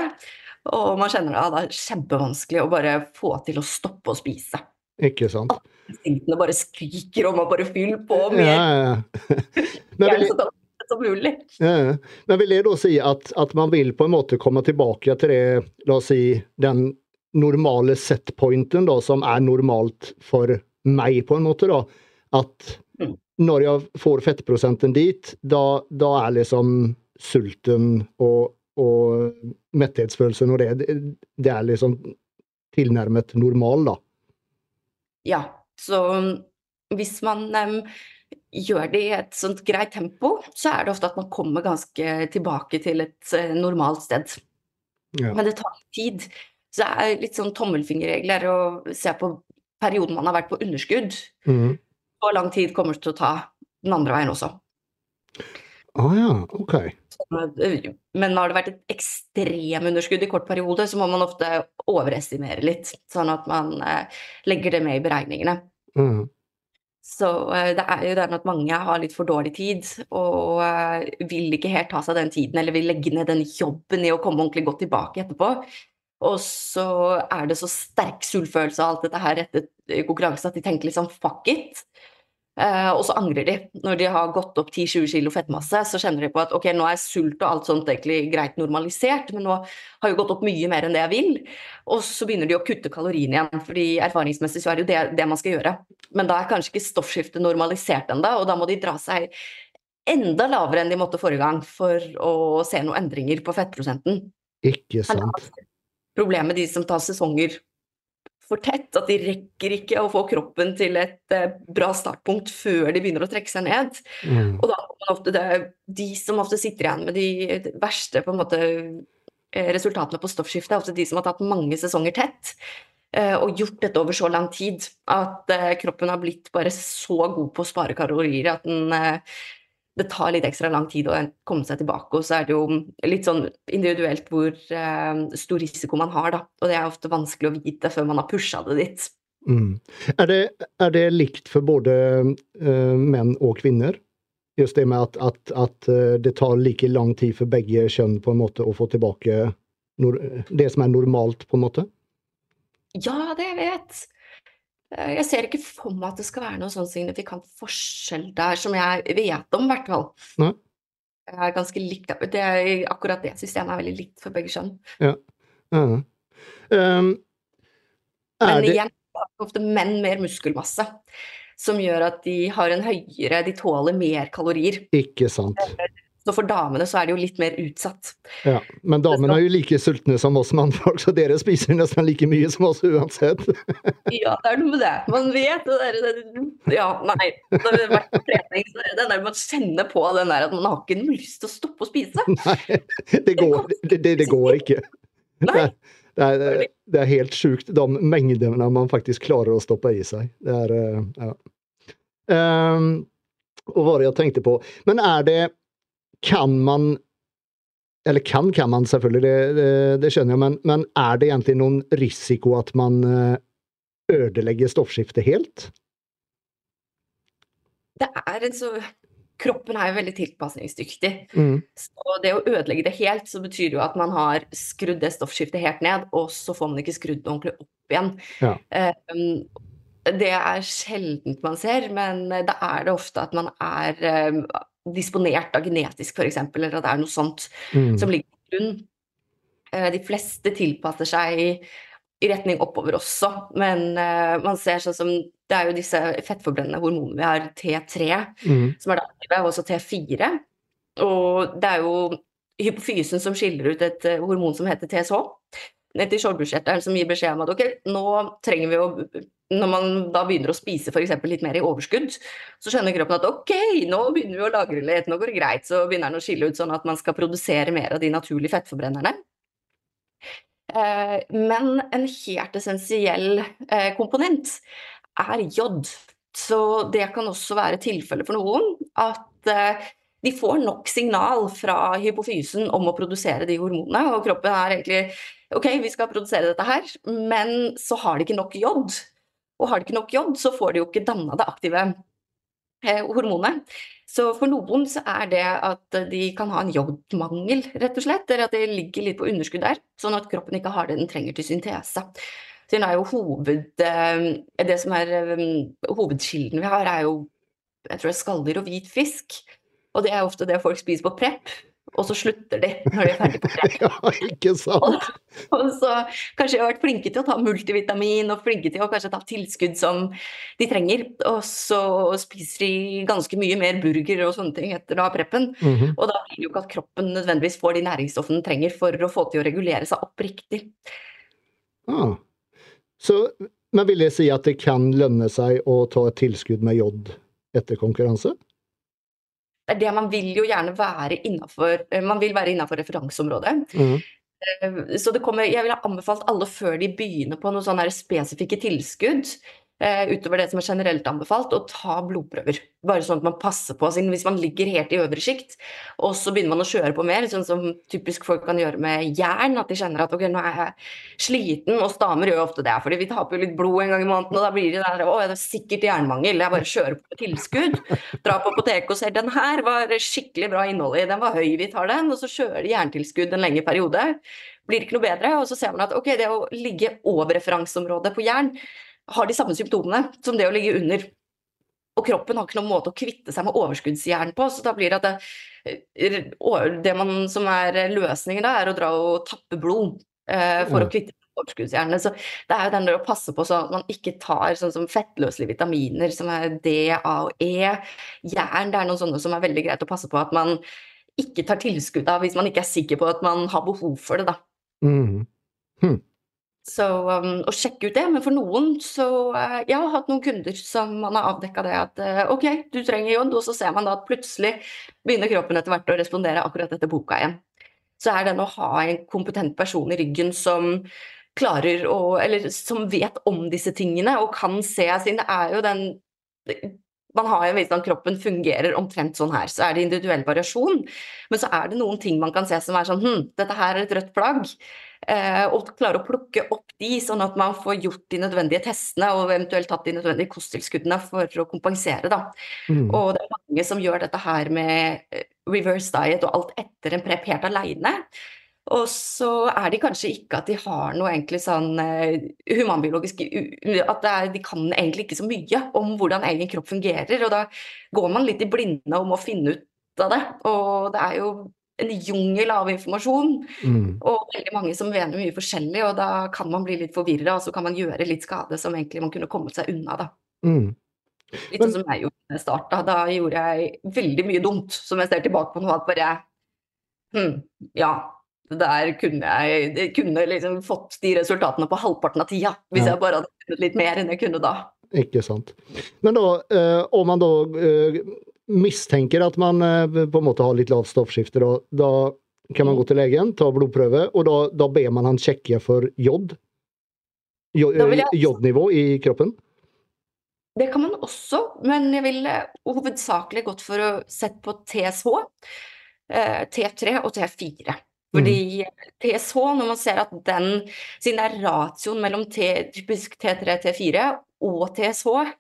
Og man kjenner at det er kjempevanskelig å bare få til å stoppe å spise. Ikke sant? Instinktene bare skriker om å bare fylle på mer. Ja, ja, ja. Men som mulig. ja. Men vil det da si at, at man vil på en måte komme tilbake til det, la oss si, den normale setpointen da, som er normalt for meg, på en måte, da. At Mm. når jeg får fettprosenten dit, da, da er liksom sulten og, og metthetsfølelsen og det, det, er liksom tilnærmet normal, da. Ja, så um, hvis man gjør det i et sånt greit tempo, så er det ofte at man kommer ganske tilbake til et eh, normalt sted. Ja. Men det tar tid. Så det er litt sånn tommelfingerregler å se på perioden man har vært på underskudd. Mm. Hvor lang tid kommer det til å ta den andre veien også. Ah, ja, ok. eh, Men har det vært et ekstremunderskudd i kort periode, så må man ofte overestimere litt, sånn at man eh, legger det med i beregningene. Mm. Så eh, det er jo den at mange har litt for dårlig tid, og eh, vil ikke helt ta seg den tiden, eller vil legge ned den jobben i å komme ordentlig godt tilbake etterpå. Og så er det så sterk sultfølelse av alt dette her etter konkurranse at de tenker liksom fuck it. Eh, og så angrer de. Når de har gått opp 10-20 kilo fettmasse, så kjenner de på at ok, nå er sult og alt sånt egentlig greit normalisert, men nå har jeg gått opp mye mer enn det jeg vil. Og så begynner de å kutte kaloriene igjen, fordi erfaringsmessig så er det jo det, det man skal gjøre. Men da er kanskje ikke stoffskiftet normalisert ennå, og da må de dra seg enda lavere enn de måtte forrige gang for å se noen endringer på fettprosenten. Ikke sant. Problemet med de som tar sesonger for tett, at de rekker ikke å få kroppen til et eh, bra startpunkt før de begynner å trekke seg ned. Mm. Og da kommer ofte det, de som ofte sitter igjen med de verste på en måte, eh, resultatene på stoffskiftet, er ofte de som har tatt mange sesonger tett. eh, Og gjort dette over så lang tid at kroppen har blitt bare så god på å spare kalorier at den, det tar litt ekstra lang tid å komme seg tilbake. Og så er det jo litt sånn individuelt hvor eh, stor risiko man har, da. Og det er ofte vanskelig å vite før man har pusha det dit. Mm. Er, det, er det likt for både uh, menn og kvinner? Just det med at, at, at eh, det tar like lang tid for begge kjønn på en måte å få tilbake det som er normalt, på en måte? Ja, det jeg vet. Eh, Jeg ser ikke for meg at det skal være noen sånn signifikant forskjell der, som jeg vet om, i hvert fall. Nei. Jeg er ganske likt. Det akkurat det systemet er veldig likt for begge kjønn. Ja. Um, er Men det igjen har ofte menn mer muskelmasse, som gjør at de har en høyere De tåler mer kalorier. Ikke sant. Så for damene så er det jo litt mer utsatt. Ja. Men damene er jo like sultne som oss mannfolk, så dere spiser nesten like mye som oss uansett. Ja, det er noe med det. Man vet det der det, Ja, nei. Når det har vært trening, så er det den der man kjenner på den der at man har ikke noe lyst til å stoppe å spise. Nei, det går, det, det, går ikke. Nei. det, er, det er helt sjukt, de mengdene man faktisk klarer å stoppe i seg. Det er eh, ja. Um, og hva var det jeg tenkte på? Men er det Kan man Eller kan kan man selvfølgelig, det, det, det skjønner jeg, men, men er det egentlig noen risiko at man ødelegger stoffskiftet helt? Det er en så Kroppen er jo veldig tilpasningsdyktig. Mm. Så det å ødelegge det helt, så betyr jo at man har skrudd det stoffskiftet helt ned, og så får man ikke skrudd det ordentlig opp igjen. Ja. Um, det er sjeldent man ser, men da er det ofte at man er um, disponert da genetisk, f.eks., eller at det er noe sånt Mm. som ligger til grunn. Eh, De fleste tilpasser seg i retning oppover også, men eh, man ser sånn som Det er jo disse fettforbrennende hormonene vi har, T3, Mm. som er det aktive, og også T4. Og det er jo hypofysen som skiller ut et eh, hormon som heter TSH, ned til skjoldbruskkjertelen, som gir beskjed om at ok, nå trenger vi å Når man da begynner å spise f.eks. litt mer i overskudd, så skjønner kroppen at ok, nå begynner vi å lagre litt, nå går det greit. Så begynner den å skille ut sånn at man skal produsere mer av de naturlige fettforbrennerne. Eh, men en helt essensiell eh, komponent er jod. Så det kan også være tilfellet for noen at eh, de får nok signal fra hypofysen om å produsere de hormonene, og kroppen er egentlig ok, vi skal produsere dette her, men så har de ikke nok jod. Og har de ikke nok jod, så får de jo ikke danna det aktive eh, hormonet. Så for noen så er det at de kan ha en jodmangel, rett og slett, eller at det ligger litt på underskudd der, sånn at kroppen ikke har det den trenger til syntese. Så den er jo hoved, eh, det som er eh, hovedkilden vi har, er jo jeg tror det er skalldyr og hvit fisk. Og det er ofte det folk spiser på prep, og så slutter de når de er ferdig på prep. Ja, ikke sant? Og så kanskje de har vært flinke til å ta multivitamin og flinke til å kanskje ta tilskudd som de trenger. Og så spiser de ganske mye mer burger og sånne ting etter da preppen. Mhm. Og da blir det jo ikke at kroppen nødvendigvis får de næringsstoffene den trenger for å få til å regulere seg opp riktig. Ah. Så, men vil det si at det kan lønne seg å ta et tilskudd med jod etter konkurranse? Det er det man vil jo gjerne være innafor Man vil være innafor referanseområdet. Mhm. Eh, Så det kommer, jeg ville anbefalt alle før de begynner på noen sånne spesifikke tilskudd, eh, utover det som er generelt anbefalt, å ta blodprøver. Bare sånn at man passer på, siden hvis man ligger helt i øvre sjikt, og så begynner man å kjøre på mer, sånn som typisk folk kan gjøre med jern, at de kjenner at ok, nå er jeg sliten, og stamer gjør jo ofte det, fordi vi taper jo litt blod en gang i måneden, og da blir det der, å, det er sikkert jernmangel, jeg bare kjører på tilskudd, drar på apoteket og ser, den her var skikkelig bra innhold i, den var høy, vi tar den, og så kjører de jerntilskudd en lengre periode, blir ikke noe bedre, og så ser man at ok, det å ligge over referanseområdet på jern, har de samme symptomene som det å ligge under. Og kroppen har ikke noen måte å kvitte seg med overskuddsjern på, så da blir det at det, det man, som er løsningen da, er å dra og tappe blod eh, for mm. å kvitte seg med overskuddsjernet. Så det er jo den der å passe på så at man ikke tar sånn som fettløselige vitaminer som er D, A og E. Jern, det er noen sånne som er veldig greit å passe på at man ikke tar tilskudd av hvis man ikke er sikker på at man har behov for det, da. Mhm. Så um, å sjekke ut det. Men for noen så uh, Jeg har hatt noen kunder som man har avdekka det at uh, ok, du trenger jod, og så ser man da at plutselig begynner kroppen etter hvert å respondere akkurat etter boka igjen. Så er den å ha en kompetent person i ryggen som klarer å Eller som vet om disse tingene og kan se siden det er jo den man har jo en at kroppen fungerer omtrent sånn her, så er det individuell variasjon. Men så er det noen ting man kan se som er sånn hm, dette her er et rødt plagg. Eh, og klare å plukke opp de, sånn at man får gjort de nødvendige testene og eventuelt tatt de nødvendige kosttilskuddene for å kompensere. Da. Mm. Og det er mange som gjør dette her med eh, reverse diet og alt etter en prep helt aleine. Og så er de kanskje ikke at de har noe egentlig sånn eh, humanbiologisk At det er, de kan egentlig ikke så mye om hvordan egen kropp fungerer. Og da går man litt i blinde om å finne ut av det. Og det er jo en jungel av informasjon. Mm. Og veldig mange som mener mye forskjellig, og da kan man bli litt forvirra, og så kan man gjøre litt skade som egentlig man kunne kommet seg unna, da. Mm. Litt sånn som jeg gjorde i starten. Da gjorde jeg veldig mye dumt, som jeg ser tilbake på nå, at bare Hm, ja. Der kunne jeg kunne liksom fått de resultatene på halvparten av tida, hvis Ja. jeg bare hadde kunnet litt mer enn jeg kunne da. Ikke sant. Men da, eh, om man da eh, mistenker at man eh, på en måte har litt lavt stoffskifte, da, da kan man gå til legen, ta blodprøve, og da, da ber man han sjekke for jod? Jodnivå i kroppen? Det kan man også, men jeg ville hovedsakelig gått for å sette på TSH, eh, T3 og T4. Fordi TSH, når man ser at den, siden det er ratioen mellom T, typisk T3, T4 og TSH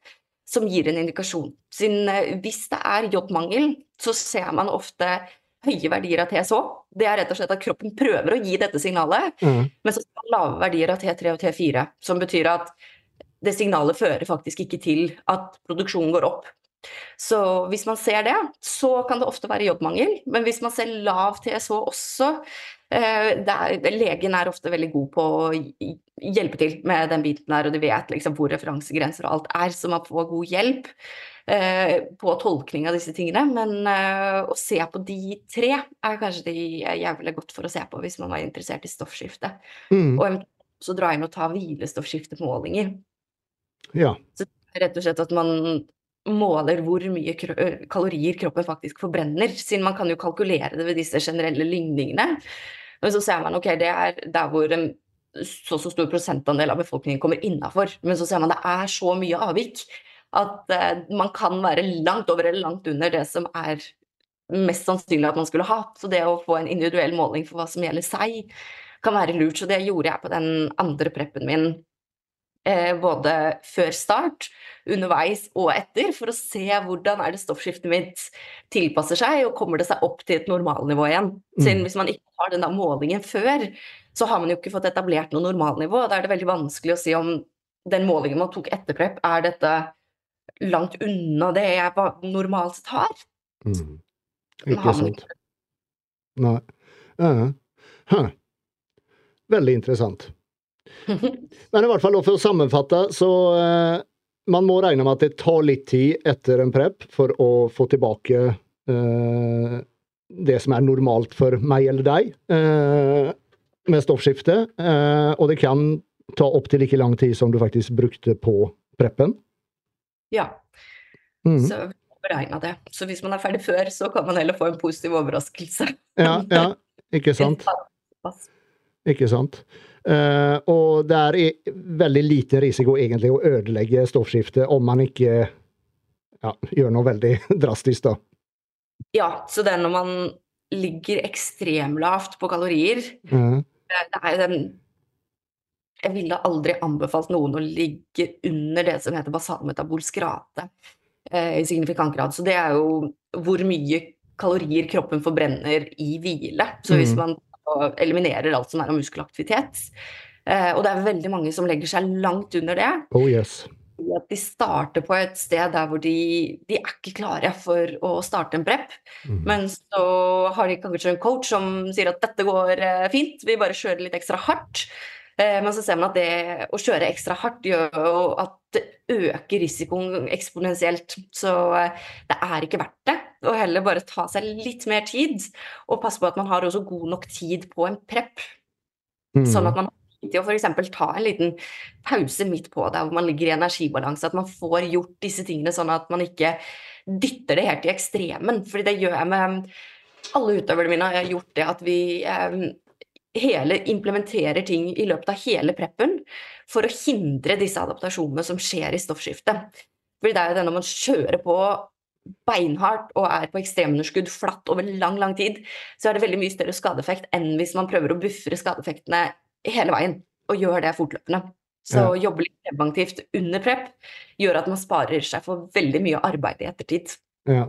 som gir en indikasjon. Siden eh, hvis det er jodmangel, så ser man ofte høye verdier av TSH. Det er rett og slett at kroppen prøver å gi dette signalet, Mm. men så skal man lave verdier av T3 og T4, som betyr at det signalet fører faktisk ikke til at produksjonen går opp. Så hvis man ser det, så kan det ofte være jobbmangel. Men hvis man ser lav TSH også, eh, det er, legen er ofte veldig god på å hjelpe til med den biten der, og de vet liksom hvor referansegrenser og alt er, så man får god hjelp eh, på tolkning av disse tingene. Men eh, å se på de tre er kanskje de jævlig godt for å se på hvis man var interessert i stoffskifte. Mm. Og eventuelt også dra inn og ta hvilestoffskiftemålinger. Ja. Rett og slett at man måler hvor mye kalorier kroppen faktisk forbrenner, siden man kan jo kalkulere det ved disse generelle ligningene. Men så ser man ok, det er der hvor en så så stor prosentandel av befolkningen kommer innafor. Men så ser man det er så mye avvik at eh, man kan være langt over eller langt under det som er mest sannsynlig at man skulle ha. Så det å få en individuell måling for hva som gjelder seg, kan være lurt. Så det gjorde jeg på den andre preppen min både før start, underveis og etter, for å se hvordan er det stoffskiftet mitt tilpasser seg, og kommer det seg opp til et normalnivå igjen. Siden Mm. hvis man ikke har den målingen før, så har man jo ikke fått etablert noe normalnivå. Da er det veldig vanskelig å si om den målingen man tok etter prep, er dette langt unna det jeg normalt sett har. Mm. Ikke sant. Nei. Uh Huh. Veldig interessant. Men i hvert fall for å sammenfatte, så eh, man må regne med at det tar litt tid etter en prep for å få tilbake eh, det som er normalt for meg eller deg eh, med stoffskifte. Eh, og det kan ta opptil like lang tid som du faktisk brukte på preppen. Ja, Mm. så beregna det. Så hvis man er ferdig før, så kan man heller få en positiv overraskelse. Ja, ja, ikke sant? Ikke sant. Eh, og det er veldig lite risiko egentlig å ødelegge stoffskiftet om man ikke ja, gjør noe veldig drastisk, da. Ja, så det er når man ligger ekstremlavt på kalorier mm. Det er den Jeg ville aldri anbefalt noen å ligge under det som heter basalmetabolsk rate uh, i signifikant grad. Så det er jo hvor mye kalorier kroppen forbrenner i hvile. Så hvis Mm. man da eliminerer alt som er av muskelaktivitet eh, Og det er veldig mange som legger seg langt under det. oh yes. at de starter på et sted der hvor de, de er ikke klare for å starte en prep. Mm. Men så har de kanskje en coach som sier at dette går eh, fint, vi bare kjører litt ekstra hardt. Eh, Men så ser man at det å kjøre ekstra hardt gjør at det øker risikoen eksponentielt. Så eh, det er ikke verdt det. Og heller bare ta seg litt mer tid, og passe på at man har også god nok tid på en prep. Mm. Sånn at man har tid til å f.eks. ta en liten pause midt på der hvor man ligger i energibalanse. At man får gjort disse tingene sånn at man ikke dytter det helt i ekstremen. Fordi det gjør jeg med alle utøverne mine. har gjort det at vi eh, hele implementerer ting i løpet av hele preppen for å hindre disse adaptasjonene som skjer i stoffskiftet. Fordi det er jo det når man kjører på beinhardt og er på ekstremunderskudd flatt over lang, lang tid, så er det veldig mye større skadeeffekt enn hvis man prøver å buffre skadeeffektene hele veien, og gjør det fortløpende. Så å jobbe litt preventivt under prep gjør at man sparer seg for veldig mye arbeid i ettertid. Ja.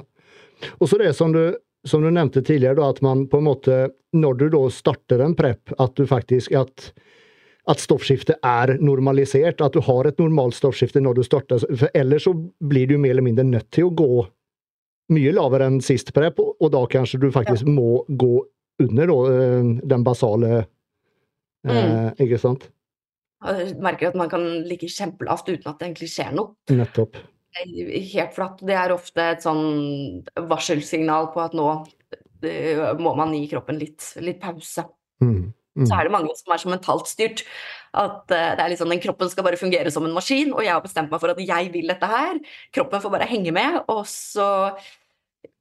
Og så det som du, som du nevnte tidligere, da, at man på en måte, når du da starter en prep, at du faktisk at, at stoffskiftet er normalisert, at du har et normalt stoffskifte når du starter. For ellers så blir du mer eller mindre nødt til å gå mye lavere enn sist prep, og, da kanskje du faktisk må gå under da, eh, den basale eh, Ikke sant? Jeg merker at man kan ligge kjempelavt uten at det egentlig skjer noe. Nettopp. Helt flatt. Det er ofte et sånn varselsignal på at nå eh, må man gi kroppen litt, litt pause. Mm. Mm. Så er det mange som er så mentalt styrt at det er sånn, den kroppen skal bare fungere som en maskin, og jeg har bestemt meg for at jeg vil dette her. Kroppen får bare henge med, og så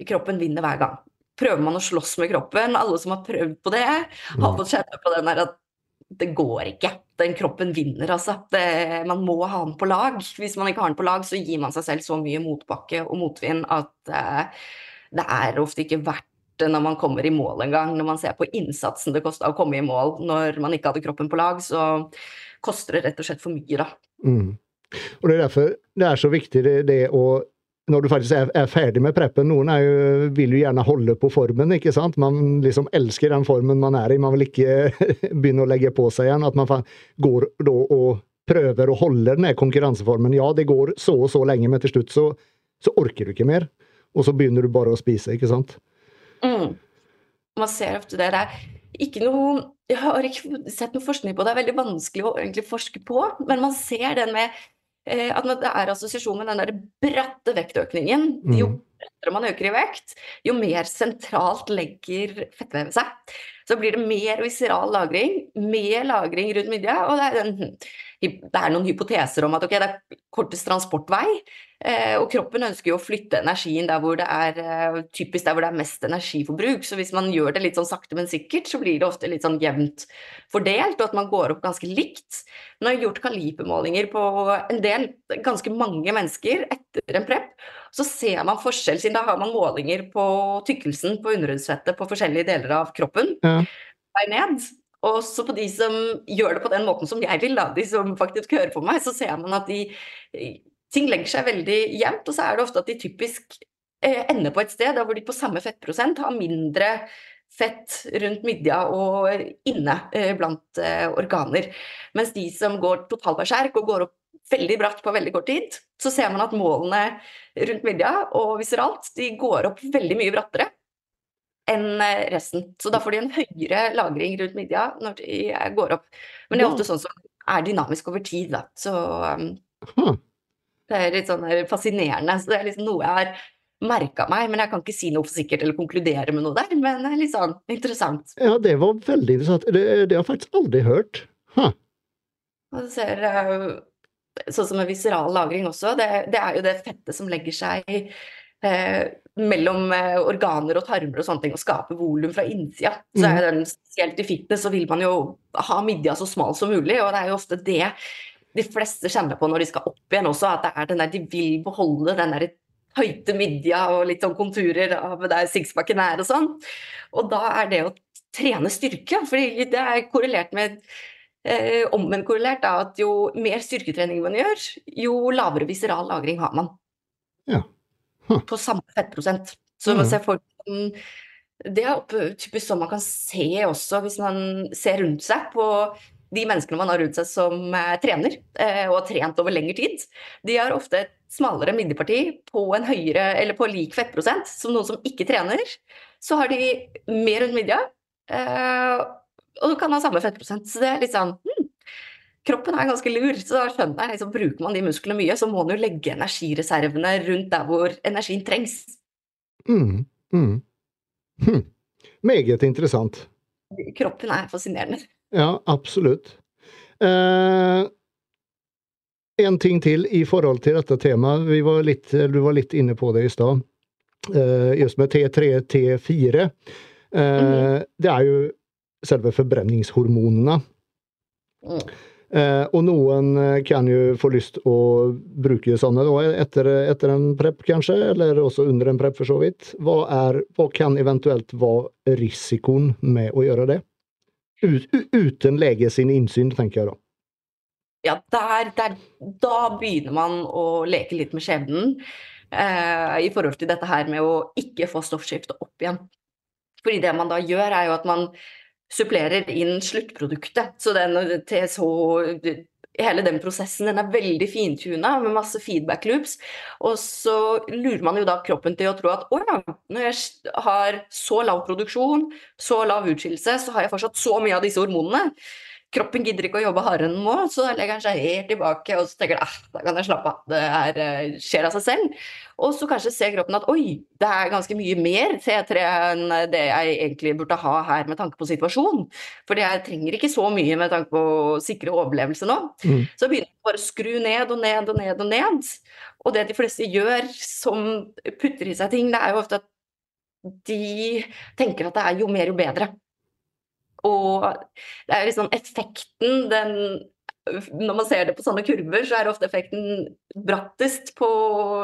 Kroppen vinner hver gang. Prøver man å slåss med kroppen, alle som har prøvd på det, har Mm. fått kjenne på den der at det går ikke. Den kroppen vinner, altså. Det, man må ha den på lag. Hvis man ikke har den på lag, så gir man seg selv så mye motbakke og motvind at eh, det er ofte ikke verdt verdt det når man kommer i mål en gang. Når man ser på innsatsen det kosta å komme i mål når man ikke hadde kroppen på lag, så koster det rett og slett for mye, da. Mm. Og det er derfor det er så viktig det, det å når du faktisk er, er, ferdig med preppen Noen jo, vil jo gjerne holde på formen, ikke sant. Man liksom elsker den formen man er i. Man vil ikke begynne å legge på seg igjen. At man går da og prøver å holde den konkurranseformen. Ja, det går så og så lenge, men til slutt så, så orker du ikke mer. Og så begynner du bare å spise, ikke sant. Mm. Man ser ofte det. Det er ikke noe Jeg har ikke sett noe forskning på det, det er veldig vanskelig å egentlig forske på, men man ser den med at det er assosiasjon med den der bratte vektøkningen. Mm. Jo brattere man øker i vekt, jo mer sentralt legger fettvevet seg. Så blir det mer viseral lagring, mer lagring rundt midja, og det er den det er noen hypoteser om at okay, det er kortest transportvei, eh, og kroppen ønsker jo å flytte energien der hvor det er eh, typisk der hvor det er mest energiforbruk. Så hvis man gjør det litt sånn sakte, men sikkert, så blir det ofte litt sånn jevnt fordelt, og at man går opp ganske likt. Nå har jeg gjort kalipermålinger på en del, ganske mange mennesker etter en prep. Så ser man forskjell, siden da har man målinger på tykkelsen på underhudsfettet på forskjellige deler av kroppen. Ja. Ned. Og så på de som gjør det på den måten som jeg vil, da, de som faktisk hører på meg, så ser man at de ting legger seg veldig jevnt, og så er det ofte at de typisk eh, ender på et sted der hvor de på samme fettprosent har mindre fett rundt midja og inne eh, blant eh, organer. Mens de som går totalberserk og går opp veldig bratt på veldig kort tid, så ser man at målene rundt midja og viseralt de går opp veldig mye brattere enn eh, resten. Så da får de en høyere lagring rundt midja når de eh, går opp. Men det er ofte sånn som er dynamisk over tid, da. Så um, det er litt sånn eh, fascinerende. Så det er liksom noe jeg har merka meg, men jeg kan ikke si noe for sikkert eller konkludere med noe der. Men det er litt sånn interessant. Ja, det var veldig interessant. Det, det har jeg faktisk aldri hørt. Huh. Og du ser Sånn som med viseral lagring også, det, det er jo det fettet som legger seg eh, mellom eh, organer og tarmer og sånne ting, og skaper volum fra innsida. Så er mm. den, Spesielt i fitness så vil man jo ha midja så smal som mulig, og det er jo ofte det de fleste kjenner på når de skal opp igjen også, at det er den der, de vil beholde den der høyte midja og litt sånn konturer av der sixpacken er og sånn. Og da er det å trene styrke, fordi det er korrelert med eh, omvendt at jo mer styrketrening man gjør, jo lavere viseral lagring har man. Ja på samme fettprosent. Så man mm. ser folk Det er typisk sånn man kan se også, hvis man ser rundt seg på de menneskene man har rundt seg som eh, trener, eh, og har trent over lengre tid. De har ofte et smalere midjeparti på en høyere, eller på lik fettprosent som noen som ikke trener. Så har de mer rundt midja, eh, og du kan ha samme fettprosent. Så det er litt sånn hmm, kroppen er ganske lur, så da skjønner jeg liksom, bruker man de musklene mye, så må man jo legge energireservene rundt der hvor energien trengs. Mm, mm. Hm. Meget interessant. Kroppen er fascinerende. Ja, absolutt. Eh, en ting til i forhold til dette temaet. Vi var litt, du var litt inne på det i stad. Eh, just med T3, T4. Eh, mm. Det er jo selve forbrenningshormonene. Mm. Eh, og noen eh, kan jo få lyst å bruke sånne da, etter, etter, en prep, kanskje, eller også under en prep, for så vidt. Hva, er, hva kan eventuelt være risikoen med å gjøre det? Ut, uten lege sin innsyn, tenker jeg da. Ja, der, der, da begynner man å leke litt med skjebnen eh, i forhold til dette her med å ikke få stoffskiftet opp igjen. Fordi det man da gjør, er jo at man supplerer inn sluttproduktet. Så den TSH Hele den prosessen den er veldig fintuna med masse feedback loops. Og så lurer man jo da kroppen til å tro at å ja, når jeg har så lav produksjon, så lav utskillelse, så har jeg fortsatt så mye av disse hormonene kroppen gidder ikke å jobbe hardere enn den må, så legger den seg helt tilbake og så tenker den, ah, da kan jeg slappe av, det her eh, skjer av seg selv. Og så kanskje ser kroppen at oi, det er ganske mye mer C3 enn det jeg egentlig burde ha her med tanke på situasjonen. For jeg trenger ikke så mye med tanke på å sikre overlevelse nå. Mm. Så begynner jeg bare å skru ned og ned og ned og ned. Og det de fleste gjør som putter i seg ting, det er jo ofte at de tenker at det er jo mer jo bedre. Og det er liksom effekten, den når man ser det på sånne kurver, så er ofte effekten brattest på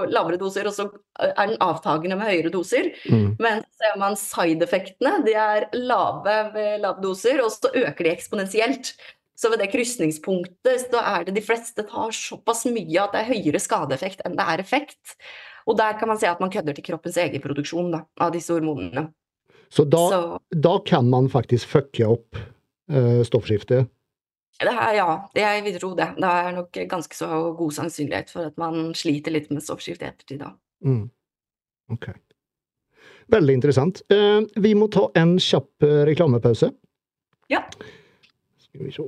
lavere doser, og så er den avtagende med høyere doser. Mm. Men ser man side-effektene, de er lave ved lave doser, og så øker de eksponentielt. Så ved det krysningspunktet så er det de fleste tar såpass mye at det er høyere skadeeffekt enn det er effekt. Og der kan man se at man kødder til kroppens egen produksjon da, av disse hormonene. Så da, Så da kan man faktisk fucke opp uh, stoffskiftet? det er, ja, jeg vil tro det. Det er nok ganske så god sannsynlighet for at man sliter litt med stoffskiftet i ettertid da. Mm. Ok. Veldig interessant. Uh, vi må ta en kjapp eh, reklamepause. Ja. Skal vi se.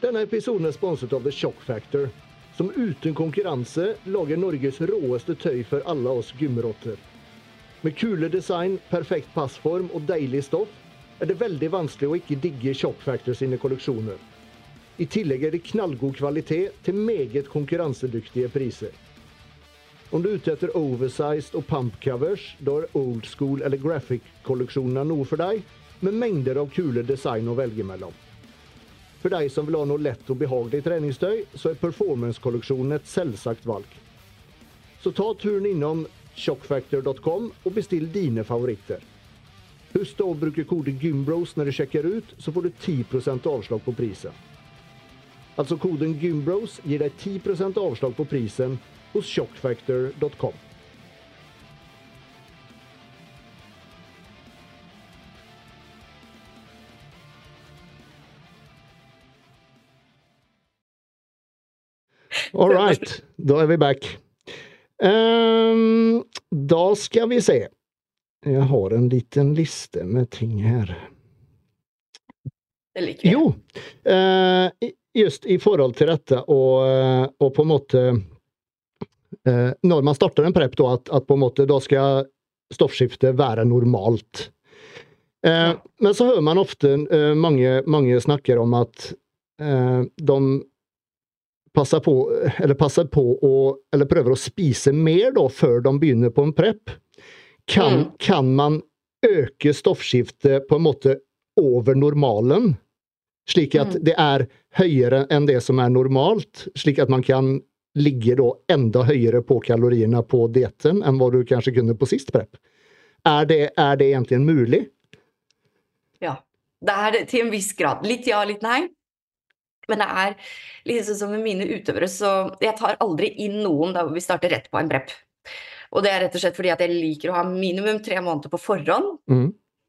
Denne episoden er sponset av The Shock Factor, som uten konkurranse lager Norges råeste tøy for alle oss gymrotter. Med kule design, perfekt passform og deilig stoff er det veldig vanskelig å ikke digge Shock Factor sine kolleksjoner. I tillegg er det knallgod kvalitet til meget konkurransedyktige priser. Om du er ute etter oversized og pump covers, da er old school eller graphic-kolleksjonene noe for deg, med mengder av kule design å velge mellom. For deg som vil ha noe lett og behagelig treningstøy, så er performance-kolleksjonen et selvsagt valg. Så ta turen innom shockfactor.com og bestill dine favoritter. Husk å bruke kode GYMBROS når du sjekker ut, så får du 10% avslag på prisen. Altså koden GYMBROS gir deg 10% avslag på prisen hos shockfactor.com. All right, da er vi back. Um, da skal vi se. Jeg har en liten liste med ting her. Det liker vi. Jo, uh, just i forhold til dette og, eh, og på en måte uh, Når man starter en prep, da, at, at på en måte da skal stoffskiftet være normalt. Uh. Men så hører man ofte mange, mange snakker om at de passer på, eller passer på å Eller prøver å spise mer da, før de begynner på en prep. Kan, Mm. kan man øke stoffskiftet på en måte over normalen? Slik at Mm. det er høyere enn det som er normalt, slik at man kan ligge da enda høyere på kaloriene på dietten enn hva du kanskje kunne på sist prep. Er det, er det egentlig mulig? Ja. Det er det til en viss grad. Litt ja, litt nei. Men det er liksom som med mine utøvere, så jeg tar aldri inn noen da vi starter rett på en brepp. Og det er rett og slett fordi at jeg liker å ha minimum tre måneder på forhånd, Mm.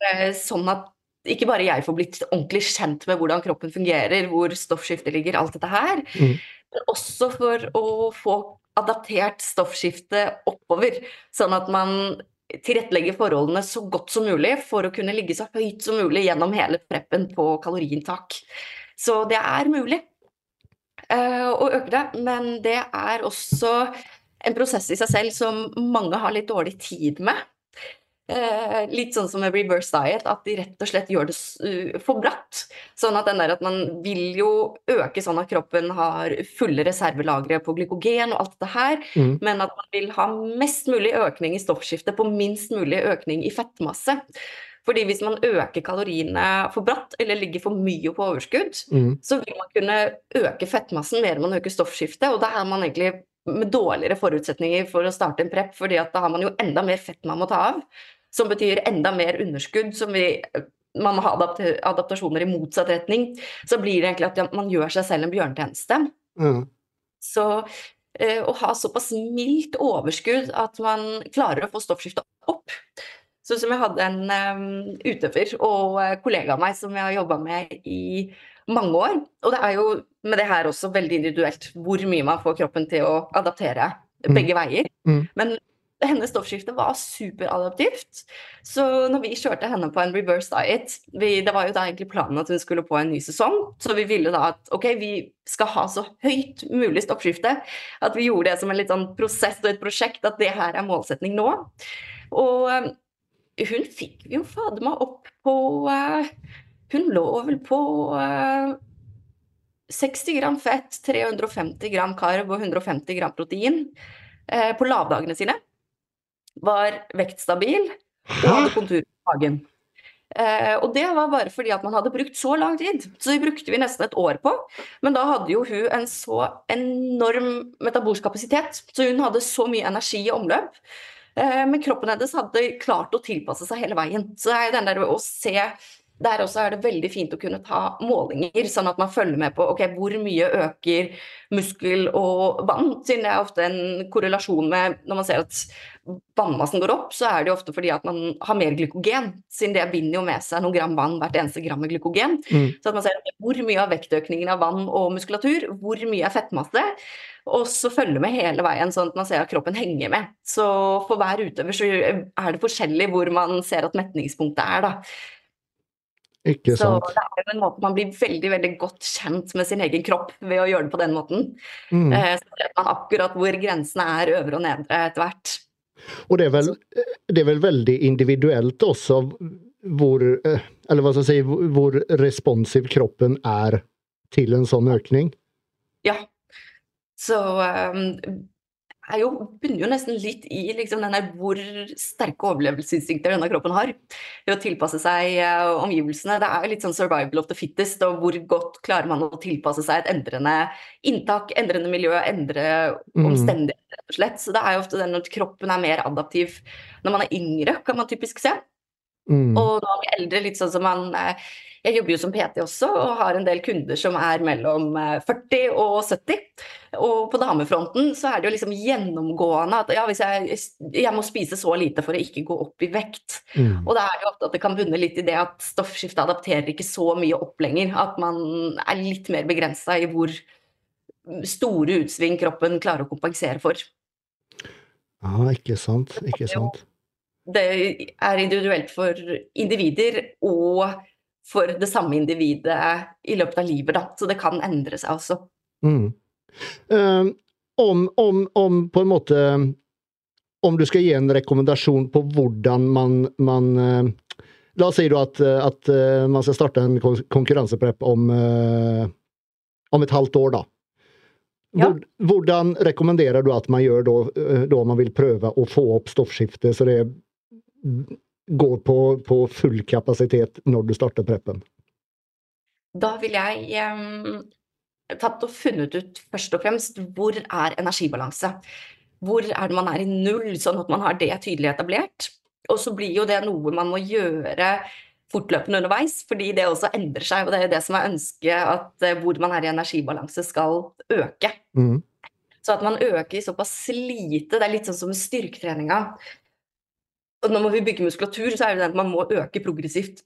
eh, sånn at ikke bare jeg får blitt ordentlig kjent med hvordan kroppen fungerer, hvor stoffskiftet ligger, alt dette her, Mm. men også for å få adaptert stoffskiftet oppover, sånn at man tilrettelegger forholdene så godt som mulig for å kunne ligge så høyt som mulig gjennom hele preppen på kaloriinntak. Så det er mulig eh, å øke det, men det er også en prosess i seg selv som mange har litt dårlig tid med. Eh, litt sånn som med reverse diet, at de rett og slett gjør det uh, for bratt. Sånn at at man vil jo øke sånn at kroppen har fulle reservelagre på glykogen og alt det her, Mm. men at man vil ha mest mulig økning i stoffskiftet på minst mulig økning i fettmasse. Fordi hvis man øker kaloriene for bratt, eller ligger for mye på overskudd, Mm. så vil man kunne øke fettmassen mer enn man øker stoffskiftet, og da er man egentlig med dårligere forutsetninger for å starte en prep, fordi at da har man jo enda mer fett man må ta av, som betyr enda mer underskudd, som vi man må ha adapt adaptasjoner i motsatt retning, så blir det egentlig at man gjør seg selv en bjørntjeneste. Mm. Så eh, å ha såpass mildt overskudd at man klarer å få stoffskiftet opp. Sånn som jeg hadde en um, utøver og uh, kollega av meg som jeg har jobba med i mange år. Og det er jo med det her også veldig individuelt hvor mye man får kroppen til å adaptere Mm. begge veier. Mm. Men hennes stoffskifte var superadaptivt. Så når vi kjørte henne på en reverse diet vi, Det var jo da egentlig planen at hun skulle på en ny sesong, så vi ville da at ok, vi skal ha så høyt mulig stoffskifte. At vi gjorde det som en litt sånn prosess og et prosjekt, at det her er målsetning nå. Og eh, hun fikk jo fader meg opp på eh, Hun lå vel på eh, 60 gram fett, 350 gram karb og 150 gram protein eh, på lavdagene sine. Var vektstabil og hadde kontur på magen. Eh, og det var bare fordi at man hadde brukt så lang tid. Så det brukte vi nesten et år på. Men da hadde jo hun en så enorm metabolsk kapasitet, så hun hadde så mye energi i omløp. Eh, men kroppen hennes hadde klart å tilpasse seg hele veien. Så det er den der å se der også er det veldig fint å kunne ta målinger, sånn at man følger med på okay, hvor mye øker muskel og vann. Siden det er ofte en korrelasjon med Når man ser at vannmassen går opp, så er det jo ofte fordi at man har mer glykogen. Siden det binder jo med seg noen gram vann hvert eneste gram med glykogen. Mm. Så at man ser hvor mye av vektøkningen av vann og muskulatur, hvor mye er fettmasse. Og så følge med hele veien, sånn at man ser at kroppen henger med. Så for hver utøver så er det forskjellig hvor man ser at metningspunktet er, da. Ikke sant. Så det er jo en måte man blir veldig veldig godt kjent med sin egen kropp ved å gjøre det på den måten. Mm. Eh, så vet man akkurat hvor grensene er øvre og nedre etter hvert. Og det er, vel, det er vel veldig individuelt også hvor eh, Eller hva skal jeg si Hvor responsiv kroppen er til en sånn økning? Ja. Så um, er jo, bunner jo nesten litt i liksom, denne hvor sterke overlevelsesinstinkter denne kroppen har. Ved å tilpasse seg uh, omgivelsene. Det er jo litt sånn survival of the fittest, og hvor godt klarer man å tilpasse seg et endrende inntak, endrende miljø, endre mm. omstendigheter, rett og slett. Så det er jo ofte den at kroppen er mer adaptiv når man er yngre, kan man typisk se. Mm. Og når man blir eldre, litt sånn som man uh, jeg jobber jo som PT også, og har en del kunder som er mellom 40 eh, og 70. Og på damefronten så er det jo liksom gjennomgående at ja, hvis jeg, jeg må spise så lite for å ikke gå opp i vekt. Mm. Og da er det jo ofte at det kan bunne litt i det at stoffskiftet adapterer ikke så mye opp lenger. At man er litt mer begrensa i hvor store utsving kroppen klarer å kompensere for. Ja, ikke sant. Ikke sant. Det er individuelt for individer og for det samme individet i løpet av livet, da. Så det kan endre seg også. Mm. Um, om, om, om, på en måte Om du skal gi en rekommendasjon på hvordan man, man uh, La oss si at, at uh, man skal starte en konkurranseprep om, uh, om et halvt år, da. Ja. Hvordan rekommenderer du at man gjør da, da man vil prøve å få opp stoffskiftet så det går på, på, full kapasitet når du starter preppen? Da vil jeg um, tatt og funnet ut først og fremst hvor er energibalanse. Hvor er det man er i null, sånn at man har det tydelig etablert. Og så blir jo det noe man må gjøre fortløpende underveis, fordi det også endrer seg. Og det er det som er ønsket, at uh, hvor man er i energibalanse skal øke. Mm. Så at man øker i såpass lite, det er litt sånn som styrketreninga og når man vil bygge muskulatur, så er det at man må øke progressivt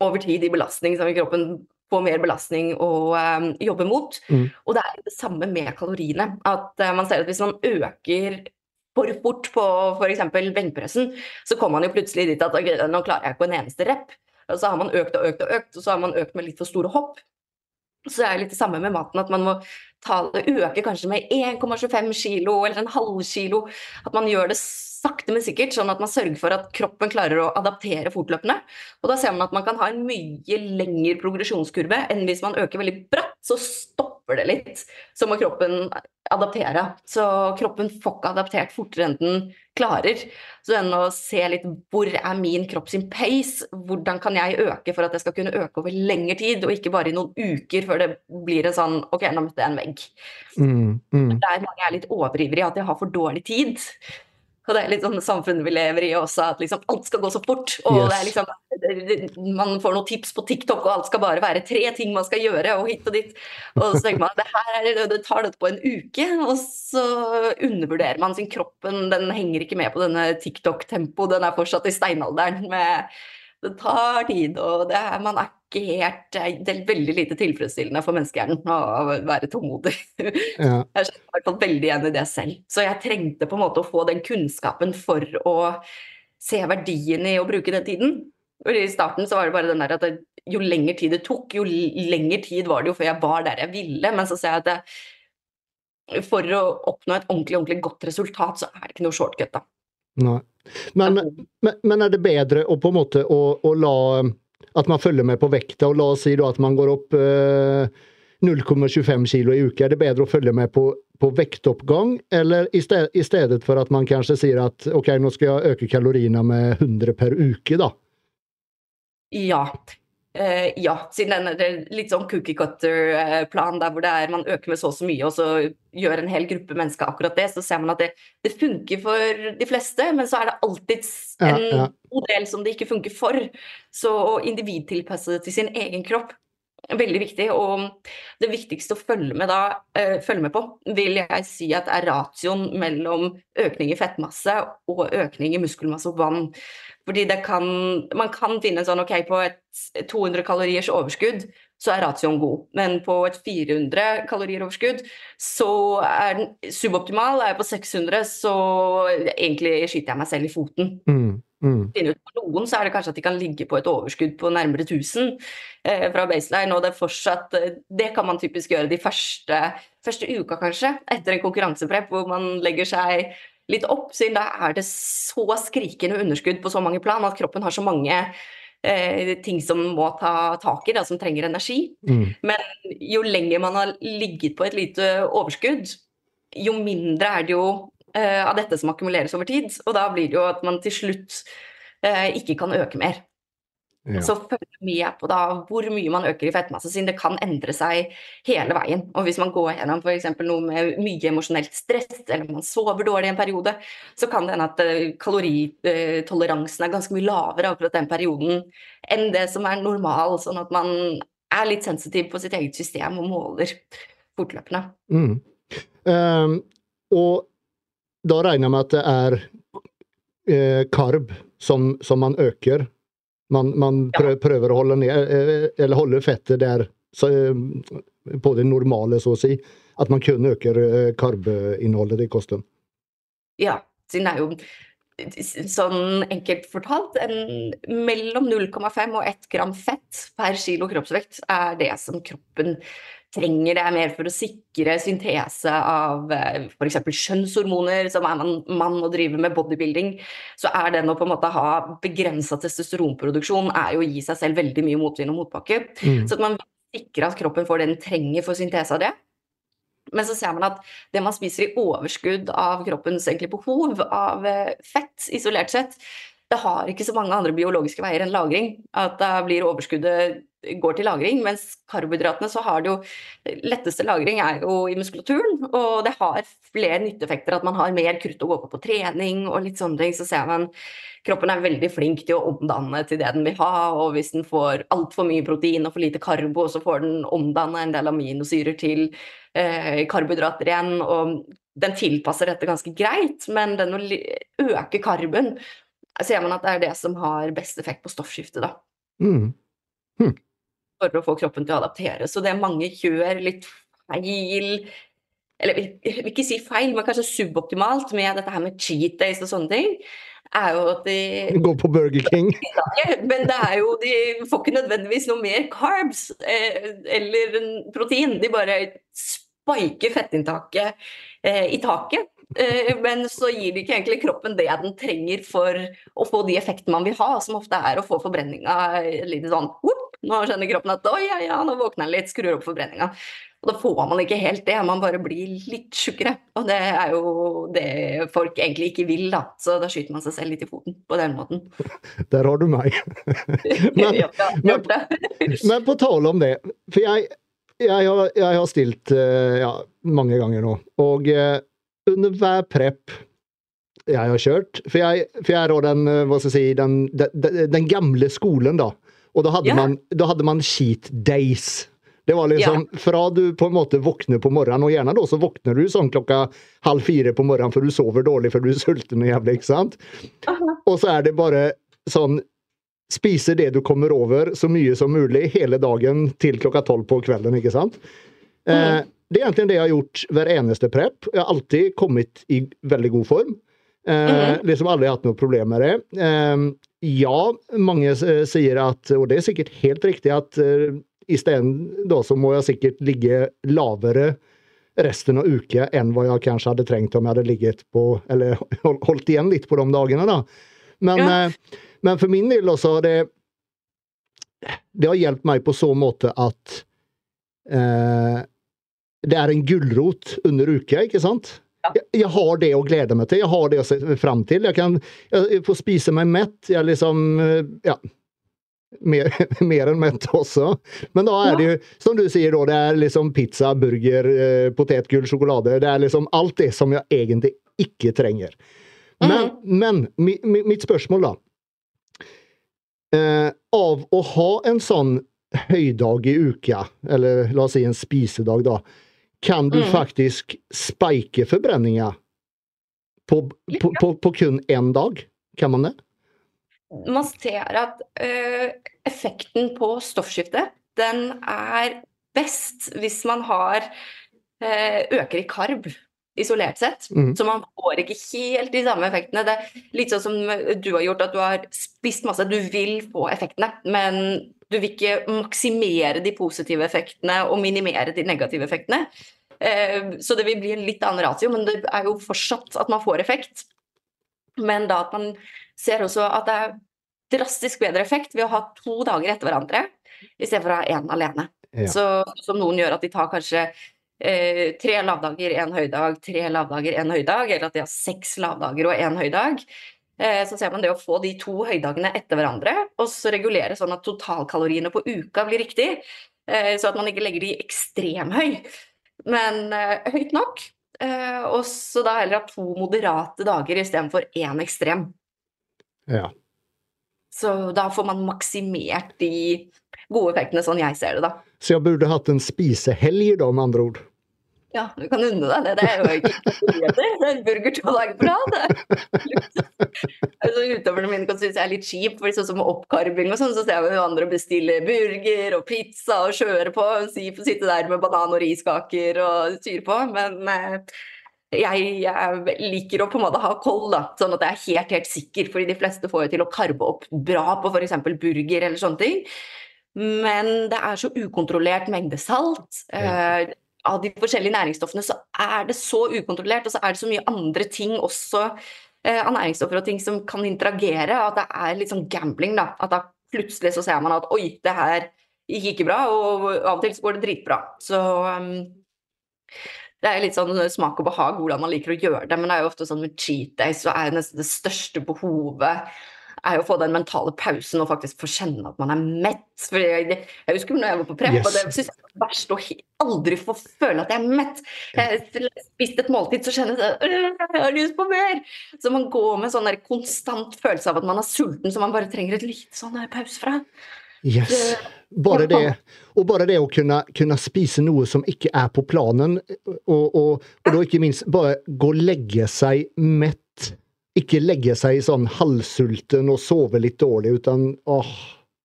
over tid i belastning, så kroppen får mer belastning å um, jobbe mot. Mm. Og det er det samme med kaloriene. At uh, man ser at hvis man øker for fort på f.eks. benkpressen, så kommer man jo plutselig dit at okay, nå klarer jeg ikke en eneste rep. Og så har man økt og økt og økt, og så har man økt med litt for store hopp. Så det er litt det samme med maten, at man må ta øke kanskje med 1,25 kilo eller en halv kilo. At man gjør det sakte, men sikkert, sånn at man sørger for at kroppen klarer å adaptere fortløpende. Og da ser man at man kan ha en mye lengre progresjonskurve enn hvis man øker veldig bratt, så stopper det litt. Så må kroppen adaptere. Så kroppen får ikke adaptert fortere enn den klarer. Så enn å se litt hvor er min kropp sin pace, hvordan kan jeg øke for at jeg skal kunne øke over lengre tid, og ikke bare i noen uker før det blir en sånn ok, nå møtte jeg en vegg. Mm, mm. Der mange er litt overivrige, at de har for dårlig tid. Og det er litt sånn samfunnet vi lever i også, at liksom alt skal gå så fort. Og yes. det liksom, man får noen tips på TikTok, og alt skal bare være tre ting man skal gjøre, og hit og dit. Og så tenker man det her er, det tar dette på en uke, og så undervurderer man sin kroppen. Den henger ikke med på denne TikTok-tempoet, den er fortsatt i steinalderen. med det tar tid, og det er, man er ikke helt Det er veldig lite tilfredsstillende for menneskehjernen å være tålmodig. Ja. Jeg kjenner i hvert fall veldig igjen i det selv. Så jeg trengte på en måte å få den kunnskapen for å se verdien i å bruke den tiden. Og I starten så var det bare den der at det, jo lengre tid det tok, jo lengre tid var det jo før jeg var der jeg ville. Men så ser jeg at det, for å oppnå et ordentlig, ordentlig godt resultat, så er det ikke noe shortcut, da. Men, men, men, er det bedre å på en måte å, å, la At man følger med på vekta, og la oss si at man går opp eh, 0,25 kilo i uka. Er det bedre å følge med på, på vektoppgang, eller i, sted, i, stedet for at man kanskje sier at ok, nå skal jeg øke kaloriene med 100 per uke, da? Ja. Eh, ja, siden den er litt sånn cookie cutter-plan der hvor det er man øker med så og så mye, og så gjør en hel gruppe mennesker akkurat det, så ser man at det, det funker for de fleste, men så er det alltid en ja, ja. modell som det ikke funker for. Så å individtilpasse det til sin egen kropp er Veldig viktig. Og det viktigste å følge med, da, uh, følge med på, vil jeg si at er ratioen mellom økning i fettmasse og økning i muskelmasse og vann. Fordi det kan, man kan finne sånn ok, på et 200 kaloriers overskudd så er ratioen god. Men på et 400 kalorier overskudd så er den suboptimal. Er jeg på 600, så egentlig skyter jeg meg selv i foten. Mm. Mm. For noen så er det kanskje at de kan ligge på et overskudd på nærmere 1000 eh, fra baseline, og det fortsatt eh, Det kan man typisk gjøre de første, første uka, kanskje, etter en konkurranseprep hvor man legger seg litt opp, siden da er det så skrikende underskudd på så mange plan at kroppen har så mange eh, ting som må ta tak i, da, som trenger energi. Mm. Men jo lenger man har ligget på et lite overskudd, jo mindre er det jo eh, av dette som akkumuleres over tid. Og da blir det jo at man til slutt eh, ikke kan øke mer. Ja. Så følg mye på da hvor mye man øker i fettmasse, siden det kan endre seg hele veien. Og hvis man går gjennom f.eks. noe med mye emosjonelt stress, eller man sover dårlig en periode, så kan det hende at uh, kaloritoleransen er ganske mye lavere akkurat den perioden enn det som er normal, sånn at man er litt sensitiv på sitt eget system og måler fortløpende. Mm. Um, og da regner jeg med at det er eh, karb som, som, man øker. Man, man prøver, prøver, å holde ned, eh, eller holde fettet der eh, på det normale, så å si. At man kun øker eh, karbinnholdet i kosten. Ja, det er jo sånn enkelt fortalt en, mellom 0,5 og 1 gram fett per kilo kroppsvekt er det som kroppen trenger det mer for å sikre syntese av eh, f.eks. kjønnshormoner, som er man mann og driver med bodybuilding, så er den å på en måte ha begrensa testosteronproduksjon er jo å gi seg selv veldig mye motvind og motbakke. Mm. Så at man sikrer at kroppen får det den trenger for syntese av det. Men så ser man at det man spiser i overskudd av kroppens egentlig behov av eh, fett, isolert sett, det har ikke så mange andre biologiske veier enn lagring. At da blir overskuddet går til lagring, mens karbohydratene så har det jo Letteste lagring er jo i muskulaturen, og det har flere nytteeffekter. At man har mer krutt å gå på på trening og litt sånne ting. Så ser man kroppen er veldig flink til å omdanne til det den vil ha. Og hvis den får altfor mye protein og for lite karbo, så får den omdanne en del aminosyrer til eh, karbohydrater igjen. Og den tilpasser dette ganske greit, men den å øke karben ser man at det er det som har best effekt på stoffskiftet, da. Mm. Hm. For å få kroppen til å adaptere. Så det er mange kjør, litt feil Eller jeg vil ikke si feil, men kanskje suboptimalt med dette her med cheat days og sånne ting. Er jo at de Går på Burger King? Men det er jo De får ikke nødvendigvis noe mer carbs eh, eller protein. De bare spiker fettinntaket eh, i taket. Eh, men så gir det ikke egentlig kroppen det den trenger for å få de effektene man vil ha, som ofte er å få forbrenninga litt sånn whoop, Nå skjønner kroppen at oi, ja, ja, nå våkner den litt, skrur opp forbrenninga. Og da får man ikke helt det, man bare blir litt tjukkere. Og det er jo det folk egentlig ikke vil, da. Så da skyter man seg selv litt i foten på den måten. Der har du meg. men, men, men, på tale om det, for jeg, jeg, har, jeg har, stilt eh, ja, mange ganger nå, og eh, under hver prep jeg har kjørt For jeg, for jeg er den, eh, hva skal jeg si, den, den, den gamle skolen, da. Og da hadde, yeah. man, da hadde man cheat days. Det var liksom ja. fra du på en måte våkner på morgenen, og gjerne da så våkner du sånn klokka halv fire på morgenen for du sover dårlig for du er sulten og jævlig, ikke sant? -huh. Og så er det bare sånn Spise det du kommer over, så mye som mulig hele dagen til klokka tolv på kvelden, ikke sant? Mm. eh, det er egentlig det jeg har gjort hver eneste prep. Jeg har alltid kommet i veldig god form. Eh, mm -hmm. Liksom aldri hatt noe problem med det. Eh, ja, mange sier at, og det er sikkert helt riktig, at eh, isteden da så må jeg sikkert ligge lavere resten av uka enn hva jeg kanskje hadde trengt om jeg hadde ligget på, eller holdt igjen litt på de dagene, da. Men, ja. eh, men for min del også, det Det har hjulpet meg på så måte at eh, det er en gulrot under uka, ikke sant? Ja. Jeg, jeg, har det å glede meg til, jeg har det å se fram til. Jeg kan jeg får spise meg mett. Jeg liksom Ja. mer, mer enn mett også. Men da er det jo, som du sier, da, det er liksom pizza, burger, eh, potetgull, sjokolade. Det er liksom alt det som jeg egentlig ikke trenger. Men, mm. men mi, mi, mitt spørsmål, da. Eh, av å ha en sånn høydag i uka, eller la oss si en spisedag, da, kan du mm. faktisk spike forbrenninga på, på, på, på kun én dag? Kan man det? Man ser at uh, effekten på stoffskiftet, den er best hvis man har uh, øker i karb isolert sett. Mm. Så man får ikke helt de samme effektene. Det er litt sånn som du har gjort, at du har spist masse. Du vil få effektene, men du vil ikke maksimere de positive effektene og minimere de negative effektene. Eh, Så det vil bli en litt annen ratio, men det er jo fortsatt at man får effekt. Men da at man ser også at det er drastisk bedre effekt ved å ha to dager etter hverandre istedenfor å ha én alene. Ja. Så som noen gjør at de tar kanskje eh, tre lavdager, én høydag, tre lavdager, én høydag, eller at de har seks lavdager og én høydag. Eh, så ser man det å få de to høydagene etter hverandre, og så regulere sånn at totalkaloriene på uka blir riktig. Eh, så at man ikke legger de ekstremhøy, men eh, høyt nok. Og så da heller ha to moderate dager istedenfor én ekstrem. Ja. Så da får man maksimert de gode effektene, sånn jeg ser det, da. Så jeg burde hatt en spisehelg, da, med andre ord. Ja, du kan unne deg det. Det er jo ikke. Det er en burger to dager på rad. Altså, Utøverne mine kan synes jeg er litt kjip, for sånn som oppkarving og sånn, så ser jeg jo andre bestille burger og pizza og kjøre på. sitte der med banan- og riskaker og styre på. Men eh, jeg, jeg liker å på en måte ha koll, da, sånn at jeg er helt, helt sikker. fordi de fleste får jo til å karbe opp bra på f.eks. burger eller sånne ting. Men det er så ukontrollert mengde salt. Ja. Av de forskjellige næringsstoffene så er det så ukontrollert, og så er det så mye andre ting også eh, av næringsstoffer og ting som kan interagere, at det er litt sånn gambling, da. At da plutselig så ser man at oi, det her gikk ikke bra, og av og til så går det dritbra. Så um, det er litt sånn smak og behag hvordan man liker å gjøre det, men det er jo ofte sånn med cheat days så er nesten det største behovet er jo å få den mentale pausen og faktisk få kjenne at man er mett. For jeg, jeg husker når jeg var på prep, Yes. og det synes jeg var verst å aldri få føle at jeg er mett. Jeg spiste et måltid, så kjenner jeg at jeg har lyst på mer. Så man går med sånn der konstant følelse av at man er sulten, så man bare trenger et lite sånn pause fra. Yes. Bare det, og bare det å kunne, kunne spise noe som ikke er på planen, og, og, og da ikke minst bare gå og legge seg mett. Ikke legge seg sånn halvsulten og sove litt dårlig, uten åh,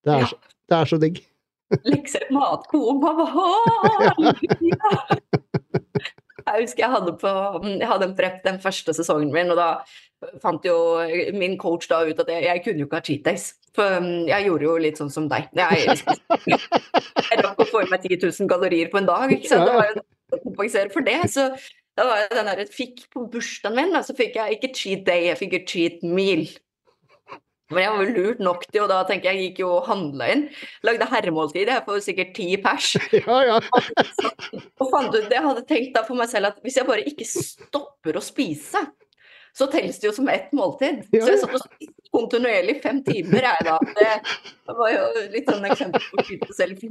det er, Ja. det er så digg. Lekser et matkoma. Åh, ja. Jeg husker jeg hadde, på, jeg hadde en prep den første sesongen min, og da fant jo min coach da ut at jeg, jeg kunne jo ikke ha cheat days. For um, jeg gjorde jo litt sånn som deg. Jeg, jeg rakk å få i meg 10 000 kalorier på en dag, ikke sant? Det var jo å kompensere for det. Så da var jeg den der, fikk på bursdagen min, da, så fikk jeg ikke cheat day, jeg fikk et cheat meal. Men jeg var jo lurt nok til, og da tenker jeg jeg gikk jo og handla inn. Lagde herremåltid jeg for sikkert ti pers. Ja, ja. Og fant ut, jeg hadde tenkt da for meg selv at hvis jeg bare ikke stopper å spise, så telles det jo som ett måltid. Ja, Så jeg satt og spiste kontinuerlig fem timer, jeg da. Det, det var jo litt sånn eksempel på å skyte selv.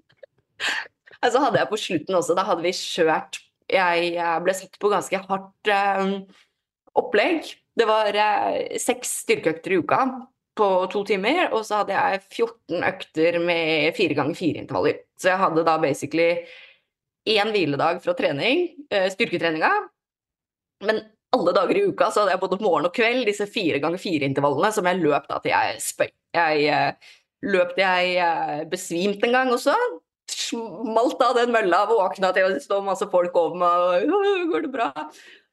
altså hadde jeg på slutten også, da hadde vi kjørt Jeg ble satt på ganske hardt eh, opplegg. Det var eh, seks styrkeøkter i uka på to timer, og så hadde jeg 14 økter med fire ganger fire intervaller. Så jeg hadde da basically én hviledag fra trening, eh, styrketreninga, men alle dager i uka så hadde jeg både morgen og kveld disse fire ganger fire intervallene som jeg løp da til jeg spøy. Jeg løp til jeg besvimte en gang også. Smalt av den mølla, våkna til og det står masse folk over meg, og går det bra?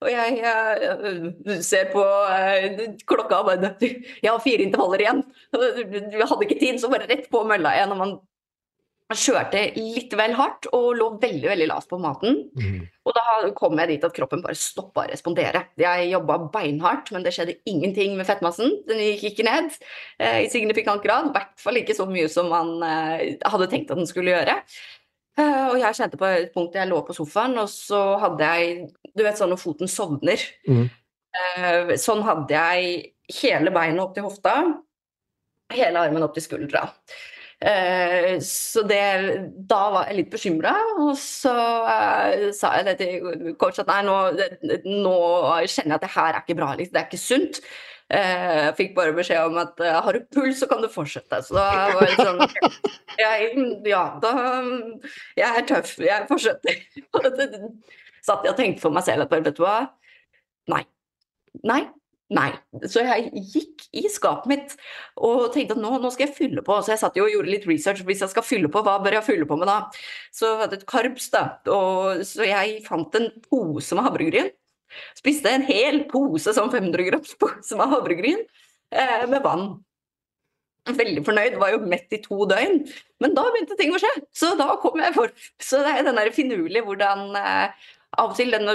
Og jeg jeg ser på eh, klokka og bare Jeg har fire intervaller igjen. Jeg hadde ikke tid, så bare rett på mølla igjen. Og man kjørte litt vel hardt og lå veldig veldig lavt på maten. Mm. Og da kom jeg dit at kroppen bare stoppa å respondere. Jeg jobba beinhardt, men det skjedde ingenting med fettmassen. Den gikk ikke ned eh, i signifikant grad. I hvert fall ikke så mye som man eh, hadde tenkt at den skulle gjøre. Eh, og jeg kjente på et punkt jeg lå på sofaen, og så hadde jeg Du vet sånn når foten sovner. Mm. Eh, sånn hadde jeg hele beinet opp til hofta. hele armen opp til skuldra. Eh, så det, da var jeg litt bekymra, og så eh, sa jeg det til coach at nei, nå, nå, kjenner jeg at det her er ikke bra, liksom. det er ikke sunt. Eh, jeg fikk bare beskjed om at har du puls, så kan du fortsette. Så da var jeg sånn jeg, Ja, da Jeg er tøff, jeg fortsetter. Satt jeg og tenkte for meg selv at vet du hva, nei. Nei, Nei. Så jeg gikk i skapet mitt og tenkte at nå, nå, skal jeg fylle på. Så jeg satt jo og gjorde litt research. Hvis jeg skal fylle på, hva bør jeg fylle på med da? Så jeg hadde et karbs, da. Og, så jeg fant en pose med havregryn. Spiste en hel pose, sånn 500 grams pose med havregryn eh, med vann. Veldig fornøyd, var jo mett i to døgn. Men da begynte ting å skje, så da kom jeg for. Så det er den der finurlige hvordan eh, av og til den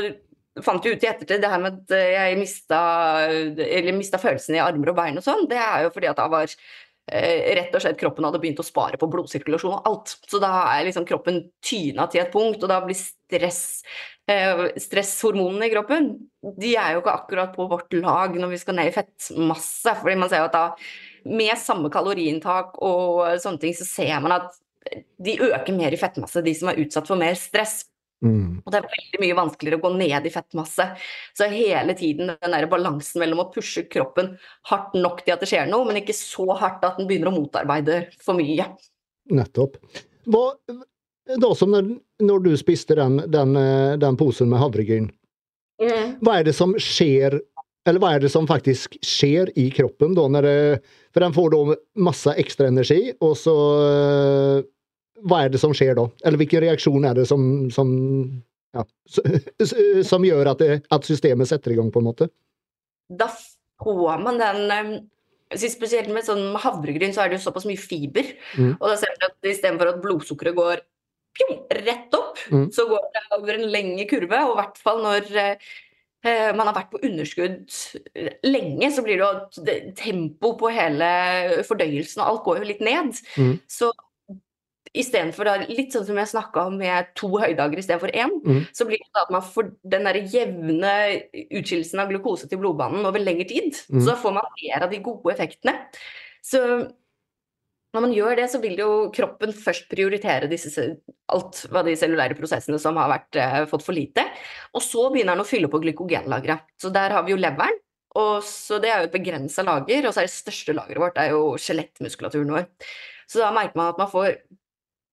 fant jo ut i ettertid det her med at jeg mista, mista følelsen i armer og bein og sånn, det er jo fordi at jeg var eh, rett og slett kroppen hadde begynt å spare på blodsirkulasjon og alt. Så da er liksom kroppen tyna til et punkt, og da blir stress eh, Stresshormonene i kroppen de er jo ikke akkurat på vårt lag når vi skal ned i fettmasse. fordi man ser jo at da med samme kaloriinntak og sånne ting, så ser man at de øker mer i fettmasse, de som er utsatt for mer stress. Mm. Og det er veldig mye vanskeligere å gå ned i fettmasse. Så hele tiden den der balansen mellom å pushe kroppen hardt nok til at det skjer noe, men ikke så hardt at den begynner å motarbeide for mye. Nettopp. Hva, da som når, når du spiste den, den, den, posen med havregryn, mm. hva er det som skjer eller hva er det som faktisk skjer i kroppen da? Det, for den får da masse ekstra energi, og så hva er det som skjer da? Eller hvilken reaksjon er det som, som, ja, som gjør at, det, at, systemet setter i gang, på en måte? Da får man den um, Spesielt med sånn havregryn så er det jo såpass mye fiber. Mm. Og da ser man at istedenfor at blodsukkeret går pjom, rett opp, mm. så går det over en lengre kurve. Og i hvert fall når uh, man har vært på underskudd lenge, så blir det jo tempo på hele fordøyelsen og alt går jo litt ned. Mm. Så istedenfor litt sånn som jeg snakka om med to høydager istedenfor én, mm. så blir det at man får den der jevne utskillelsen av glukose til blodbanen over lengre tid. Mm. Så får man mer av de gode effektene. Så når man gjør det, så vil jo kroppen først prioritere disse, alt hva de cellulære prosessene som har vært, eh, fått for lite. Og så begynner den å fylle på glykogenlageret. Så der har vi jo leveren. Og så Det er jo et begrensa lager, og så er det største lageret vårt det er jo skjelettmuskulaturen vår. Så da merker man at man får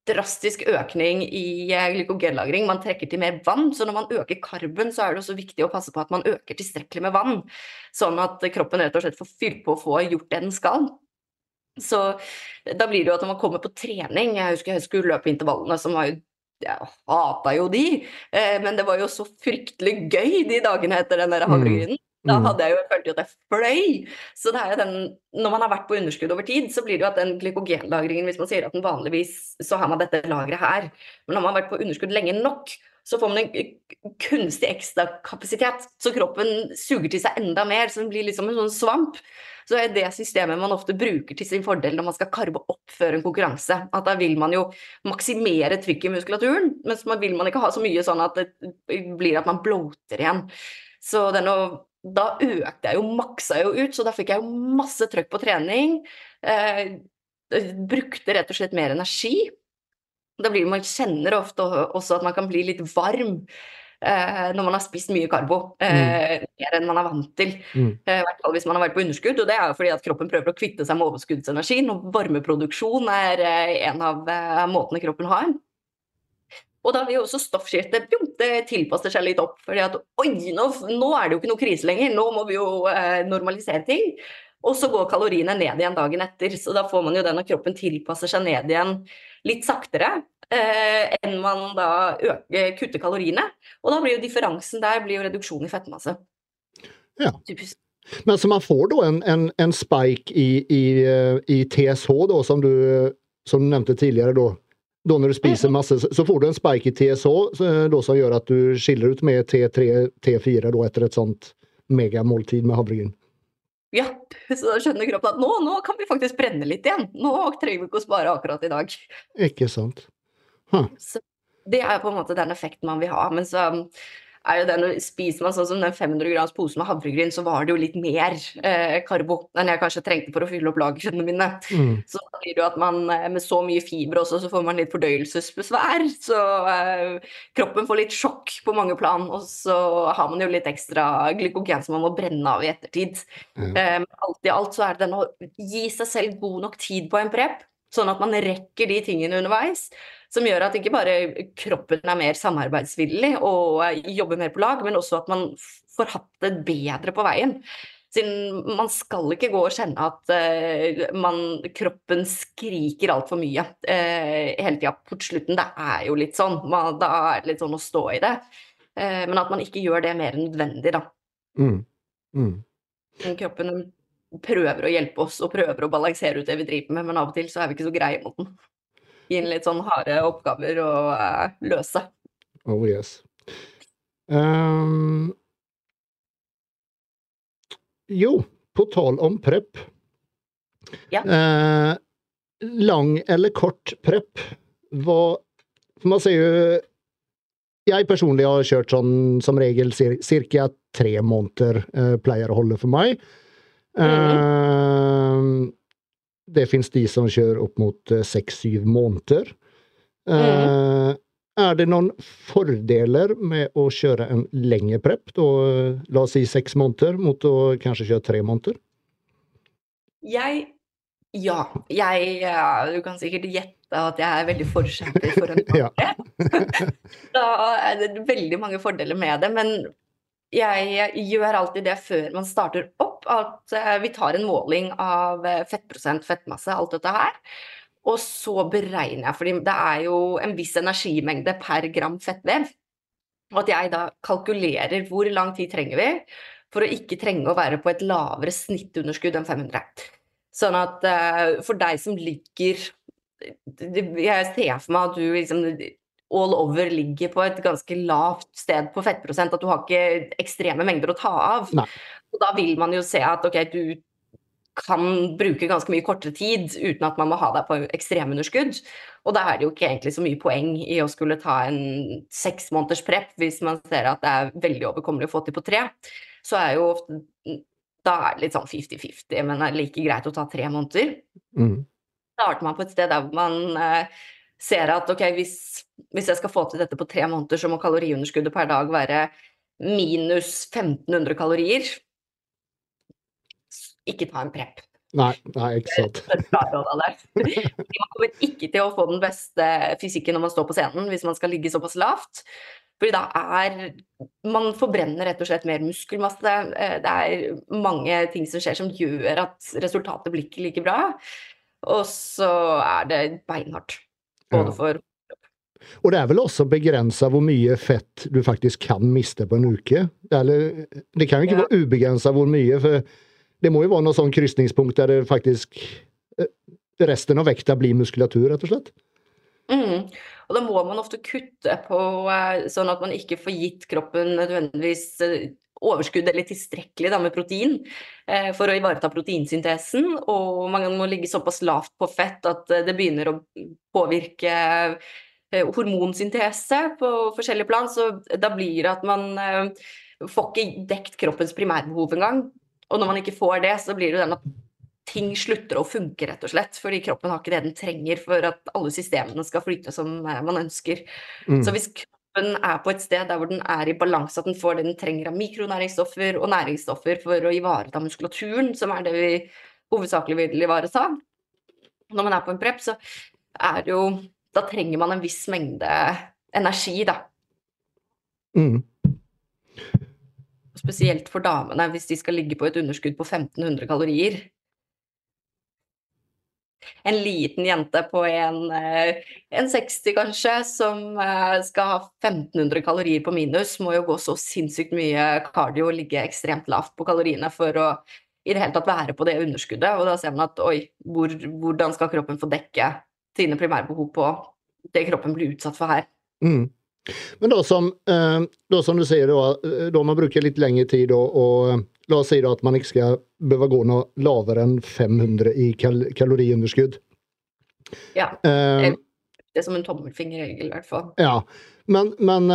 drastisk økning i eh, glykogenlagring. Man trekker til mer vann, så når man øker karben, så er det også viktig å passe på at man øker tilstrekkelig med vann, sånn at kroppen rett og slett får fylt på og få gjort det den skal. Så da blir det jo at når man kommer på trening Jeg husker jeg skulle løpe intervallene, som var jo jeg hata jo de, eh, men det var jo så fryktelig gøy de dagene etter den der mm. Da mm. hadde jeg jo følt at jeg fløy. Så det er jo den, når man har vært på underskudd over tid, så blir det jo at den glykogenlagringen Hvis man sier at den vanligvis så har man dette lageret her, men når man har vært på underskudd lenge nok, så får man en kunstig ekstra kapasitet. Så kroppen suger til seg enda mer, så den blir liksom en sånn svamp. Så det er det systemet man ofte bruker til sin fordel når man skal karbe opp før en konkurranse. At da vil man jo maksimere trykket i muskulaturen, mens man vil man ikke ha så mye sånn at det blir at man bloater igjen. Så den å da økte jeg jo, maksa jeg jo ut, så da fikk jeg jo masse trøkk på trening. Eh, brukte rett og slett mer energi. Da blir Man kjenner ofte også at man kan bli litt varm eh, når man har spist mye karbo. Eh, mm. Mer enn man er vant til. Mm. Eh, I hvert fall hvis man har vært på underskudd. Og det er jo fordi at kroppen prøver å kvitte seg med overskuddsenergien. Og varmeproduksjon er eh, en av eh, måtene kroppen har. Og da vil jo også stoffskiftet det tilpasser seg litt opp. fordi at oi, nå, nå, er det jo ikke noe krise lenger, nå må vi jo eh, normalisere ting. Og så går kaloriene ned igjen dagen etter. Så da får man jo den at kroppen tilpasser seg ned igjen litt saktere eh, enn man da øker, kutter kaloriene. Og da blir jo differansen der blir jo reduksjon i fettmasse. Ja. Typisk. Men så man får da en, en, en spike i, i, eh, i TSH, da, som du, som du nevnte tidligere, da, da når du spiser masse, så får du en spike i TSH då, som gjør at du skiller ut med T3, T4 då, etter et sånt megamåltid med havregryn. Ja, så da skjønner kroppen at nå, nå, kan vi faktisk brenne litt igjen. Nå trenger vi ikke å spare akkurat i dag. Ikke sant. Huh. det er på en måte den effekten man vil ha. Men så er jo den, spiser man sånn som den 500 grams posen med havregryn, så var det jo litt mer eh, karbo enn jeg kanskje trengte for å fylle opp lagrene mine. Mm. Så da blir det jo at man eh, med så mye fiber også, så får man litt fordøyelsesbesvær. Så eh, kroppen får litt sjokk på mange plan, og så har man jo litt ekstra glykogen som man må brenne av i ettertid. Mm. Eh, alt i alt så er det den å gi seg selv god nok tid på en prep, sånn at man rekker de tingene underveis som gjør at ikke bare kroppen er mer samarbeidsvillig og jobber mer på lag, men også at man får hatt det bedre på veien. Siden man skal ikke gå og kjenne at uh, man, kroppen skriker altfor mye uh, hele tida på slutten. Det er jo litt sånn. Man, da er det litt sånn å stå i det. Uh, men at man ikke gjør det mer enn nødvendig, da. Mm. Mm. Kroppen prøver å hjelpe oss og prøver å balansere ut det vi driver med, men av og til så er vi ikke så greie mot den gi inn litt sånn harde oppgaver å uh, løse. Oh yes. Um, jo, på tal om prep. Ja. Uh, lang eller kort prep? Hva For man ser jo Jeg personlig har kjørt sånn som regel ca. tre måneder, uh, pleier å holde for meg. Mm det finnes de som kjører opp mot eh, seks-syv måneder. Mm. Er det noen fordeler med å kjøre en lengre prep, da, la oss si seks måneder, mot å kanskje kjøre tre måneder? Jeg Ja. Jeg Du kan sikkert gjette at jeg er veldig forkjemper for en prep. da er det veldig mange fordeler med det, men jeg gjør alltid det før man starter opp, at eh, vi tar en måling av eh, fettprosent, fettmasse, alt dette her. Og så beregner jeg, fordi det er jo en viss energimengde per gram fettvev. Og at jeg da kalkulerer hvor lang tid trenger vi for å ikke trenge å være på et lavere snittunderskudd enn 500. Sånn at uh, for deg som ligger Jeg ser for meg at du liksom all over ligger på et ganske lavt sted på fettprosent, at du har ikke ekstreme mengder å ta av. Nei. Og da vil man jo se at ok, du kan bruke ganske mye kortere tid uten at man må ha deg på ekstremunderskudd. Og da er det jo ikke egentlig så mye poeng i å skulle ta en seks måneders prep hvis man ser at det er veldig overkommelig å få til på tre. Så er jo ofte Da er det litt sånn 50-50, men det er like greit å ta tre måneder. Mm. Starter man på et sted der man eh, ser at ok, hvis, hvis, jeg skal få til dette på tre måneder, så må kaloriunderskuddet per dag være minus 1500 kalorier. Ikke ta en prep. Nei, nei, ikke sant. man kommer ikke til å få den beste fysikken når man står på scenen, hvis man skal ligge såpass lavt. Fordi da er Man forbrenner rett og slett mer muskelmasse. Eh, det er mange ting som skjer som gjør at resultatet blir ikke like bra. Og så er det beinhardt. Både for og det er vel også begrensa hvor mye fett du faktisk kan miste på en uke? Eller, det kan jo ikke ja. være ubegrensa hvor mye, for det må jo være noe sånn krysningspunkt der det faktisk eh, Resten av vekta blir muskulatur, rett og slett? Mm. Og da må man ofte kutte på eh, sånn at man ikke får gitt kroppen nødvendigvis eh, overskudd eller tilstrekkelig da, med protein for å ivareta proteinsyntesen. Og man må ligge såpass lavt på fett at det begynner å påvirke hormonsyntese på forskjellige plan. Så da blir det at man får ikke dekt kroppens primærbehov engang. Og når man ikke får det, så blir det jo den at ting slutter å funke, rett og slett. Fordi kroppen har ikke det den trenger for at alle systemene skal flyte som eh, man ønsker. Mm. Så hvis kroppen er på et sted der hvor den er i balanse, at den får det den trenger av mikronæringsstoffer og næringsstoffer for å ivareta muskulaturen, som er det vi hovedsakelig vil ivareta. Når man er på en prep, så er det jo Da trenger man en viss mengde energi, da. Mm. Spesielt for damene, hvis de skal ligge på et underskudd på 1500 kalorier en liten jente på en, eh, en 60 kanskje, som eh, skal ha 1500 kalorier på minus, må jo gå så sinnssykt mye cardio og ligge ekstremt lavt på kaloriene for å i det hele tatt være på det underskuddet. Og da ser man at oi, hvor, hvordan skal kroppen få dekke sine primærbehov på det kroppen blir utsatt for her. Mm. Men da som, eh, da som, du sier, da, da man bruker litt lengre tid og, og La oss si da at man ikke skal behøve gå noe lavere enn 500 i kal kaloriunderskudd. Ja. Uh, det er som en tommelfingerregel, i hvert fall. Ja. Men, men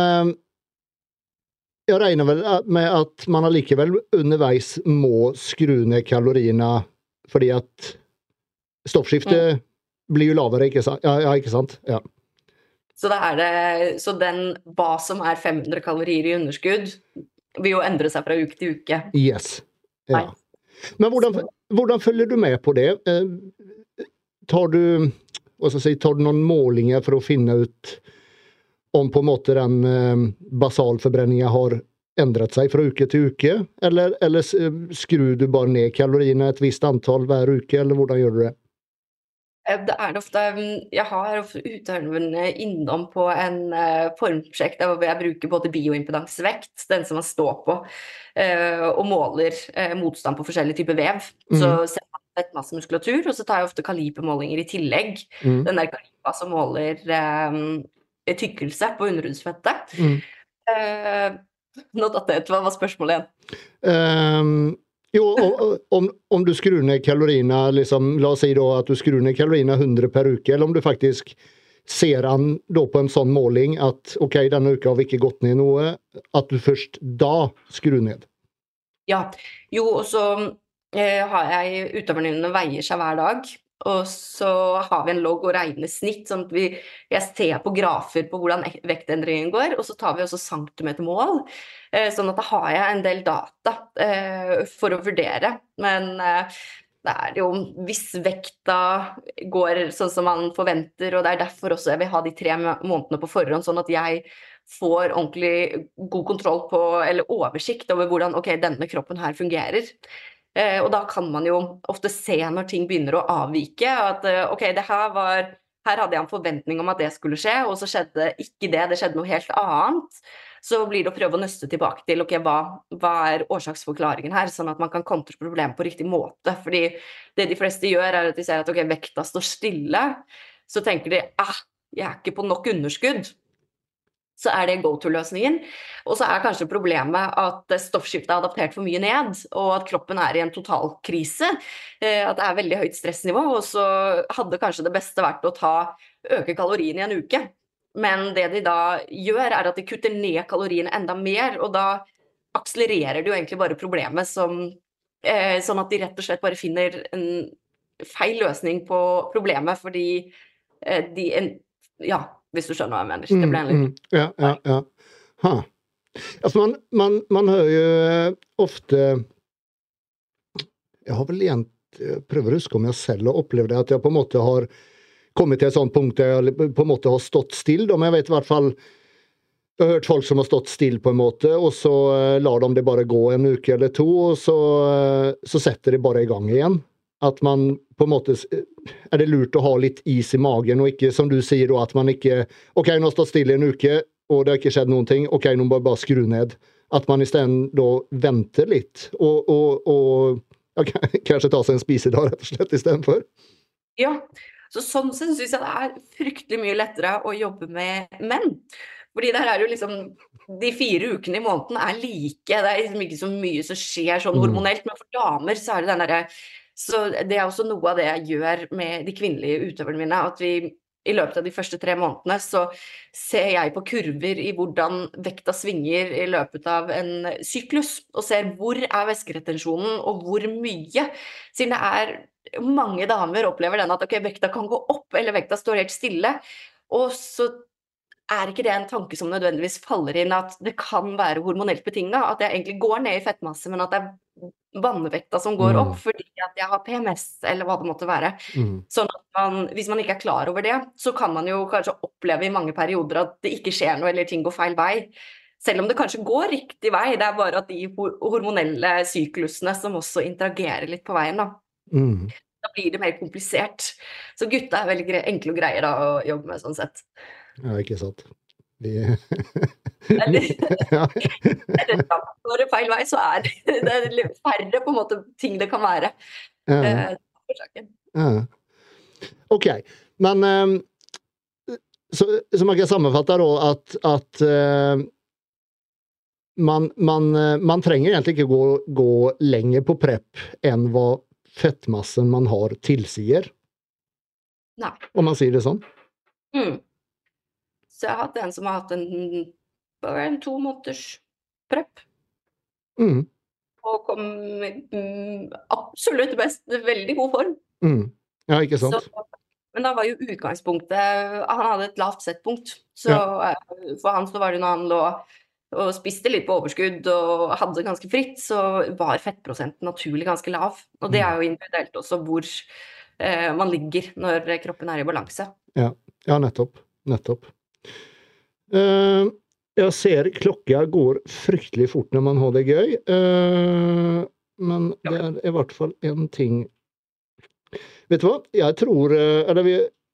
jeg regner vel med at man allikevel underveis må skru ned kaloriene fordi at stoffskiftet mm. blir jo lavere, ikke sant? Ja, ja, ikke sant? Ja. Så, det, så den hva som er 500 kalorier i underskudd, vil jo endre seg fra uke til uke. Yes. Ja. Men hvordan, hvordan, følger du med på det? Eh, tar du, si, tar du noen målinger for å finne ut om på en måte den eh, basalforbrenninga har endret seg fra uke til uke? Eller, eller skrur du bare ned kaloriene et visst antall hver uke, eller hvordan gjør du det? Eh, det er ofte mm, Jeg har ofte utøverne innom på en uh, formprosjekt hvor jeg bruker både bioimpedansvekt, den som man står på, uh, og måler motstand på forskjellige typer vev. Mm. Så ser man muskulatur, og så tar jeg ofte kalipermålinger i tillegg. Mm. Den der kalipa som måler tykkelse på underhudsfettet. Mm. nå datt det ut. Hva var spørsmålet igjen? Um jo, om, om, du skrur ned kaloriene, liksom, la oss si da at du skrur ned kaloriene 100 per uke, eller om du faktisk ser an da på en sånn måling at ok, denne uka har vi ikke gått ned noe, at du først da skrur ned? Ja. Jo, og så eh, har jeg utøverne mine veier seg hver dag. Og så har vi en logg og regner snitt, sånn at vi, jeg ser på grafer på hvordan vektendringen går. Og så tar vi også centimetermål, eh, sånn at da har jeg en del data eh, for å vurdere. Men eh, det er jo hvis vekta går sånn som man forventer, og det er derfor også jeg vil ha de tre månedene på forhånd, sånn at jeg får ordentlig god kontroll på, eller oversikt over hvordan ok, denne kroppen her fungerer. Eh, og da kan man jo ofte se når ting begynner å avvike, at eh, ok, det her var her hadde jeg en forventning om at det skulle skje, og så skjedde ikke det, det skjedde noe helt annet. Så blir det å prøve å nøste tilbake til ok, hva, hva er årsaksforklaringen her, sånn at man kan kontre problemet på riktig måte. Fordi det de fleste gjør, er at de ser at ok, vekta står stille. Så tenker de ah, jeg er ikke på nok underskudd så er det go to-løsningen. Og så er kanskje problemet at stoffskiftet er adaptert for mye ned, og at kroppen er i en totalkrise. Eh, at det er veldig høyt stressnivå. Og så hadde kanskje det beste vært å ta, øke kaloriene i en uke. Men det de da gjør, er at de kutter ned kaloriene enda mer, og da akselererer de jo egentlig bare problemet som eh, Sånn at de rett og slett bare finner en feil løsning på problemet fordi eh, de Ja, hvis du skjønner hva jeg mener. Det ble en litt... Mm, mm. Ja, ja, ja. Ha. Altså, man, man, man hører jo eh, ofte Jeg har vel egentlig prøver å huske om jeg selv har opplevd det, at jeg på en måte har kommet til et sånt punkt der jeg på en måte har stått stille. Men jeg vet i hvert fall jeg har hørt folk som har stått stille på en måte, og så uh, lar de det bare gå en uke eller to, og så, så setter de bare i gang igjen. At man på en måte Er det lurt å ha litt is i magen, og ikke som du sier da, at man ikke OK, nå har stått stille i en uke, og det har ikke skjedd noen ting. OK, nå må jeg bare skru ned. At man isteden da venter litt, og, og, og ja, kanskje ta seg en spisedag rett og slett istedenfor. Ja, så sånn sett syns jeg det er fryktelig mye lettere å jobbe med menn. Fordi der er jo liksom De fire ukene i måneden er like. Det er liksom ikke så mye som skjer sånn mm. hormonelt. Men for damer så er det den derre så det er også noe av det jeg gjør med de kvinnelige utøverne mine. At vi i løpet av de første tre månedene så ser jeg på kurver i hvordan vekta svinger i løpet av en syklus, og ser hvor er væskeretensjonen og hvor mye. Siden det er mange damer opplever den at ok, vekta kan gå opp, eller vekta står helt stille. Og så er ikke det en tanke som nødvendigvis faller inn at det kan være hormonelt betinga? At jeg egentlig går ned i fettmasse, men at det er vannvekta som går opp mm. fordi at jeg har PMS, eller hva det måtte være. Mm. Sånn at man, hvis man ikke er klar over det, så kan man jo kanskje oppleve i mange perioder at det ikke skjer noe, eller ting går feil vei. Selv om det kanskje går riktig vei, det er bare at de hormonelle syklusene som også interagerer litt på veien, da. Mm. Da blir det mer komplisert. Så gutta er veldig enkle og greie da, å jobbe med, sånn sett. Ja, ikke sant. Vi ja. Når det feil vei, så er det færre på en måte ting det kan være. Ja. Eh, ja. OK. Men um, så, så, man kan sammenfatte da at, at uh, man, man, man, trenger egentlig ikke gå, gå lenger på prep enn hva fettmassen man har, tilsier. Nei. Om man sier det sånn? Mm. Så jeg har hatt en som har hatt en, en to måneders prep. Mm. Og kom mm, absolutt best. Veldig god form. Mm. Ja, ikke sant? Så, men da var jo utgangspunktet Han hadde et lavt settpunkt. Så ja. for han så var det når han lå og spiste litt på overskudd og hadde det ganske fritt, så var fettprosenten naturlig ganske lav. Og det Mm. er jo individuelt også hvor eh, man ligger når kroppen er i balanse. Ja, ja nettopp. Nettopp. Eh, jeg ser klokka går fryktelig fort når man har det gøy, eh, men det er i hvert fall en ting Vet du hva? Jeg tror eh, Eller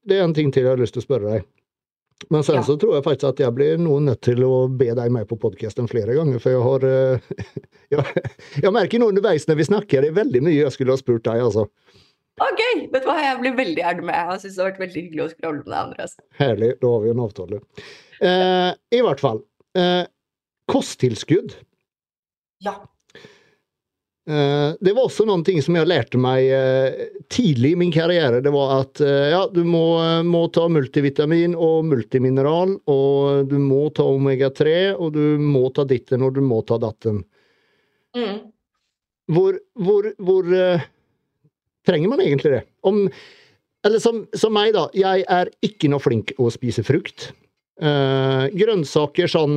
det er en ting til jeg har lyst til å spørre deg. Men sen Ja. så tror jeg faktisk at jeg blir noe nødt til å be deg med på podkasten flere ganger, for jeg har eh, jeg, jeg merker nå underveis når vi snakker, det er veldig mye jeg skulle ha spurt deg, altså. Ok! Vet du hva, jeg blir veldig gjerne med. Jeg syns det har vært veldig hyggelig å skravle med deg, Andreas. Herlig, da har vi en avtale. Eh, I hvert fall. Eh, kosttilskudd. Ja. Eh, det var også noen ting som jeg lærte meg eh, tidlig i min karriere. Det var at eh, ja, du må, må ta multivitamin og multimineral, og du må ta omega-3, og du må ta ditten og du må ta datten. Mm. Hvor, hvor, hvor eh, trenger man egentlig det? Om, eller som, som meg, da. Jeg er ikke noe flink å spise frukt. Eh, grønnsaker sånn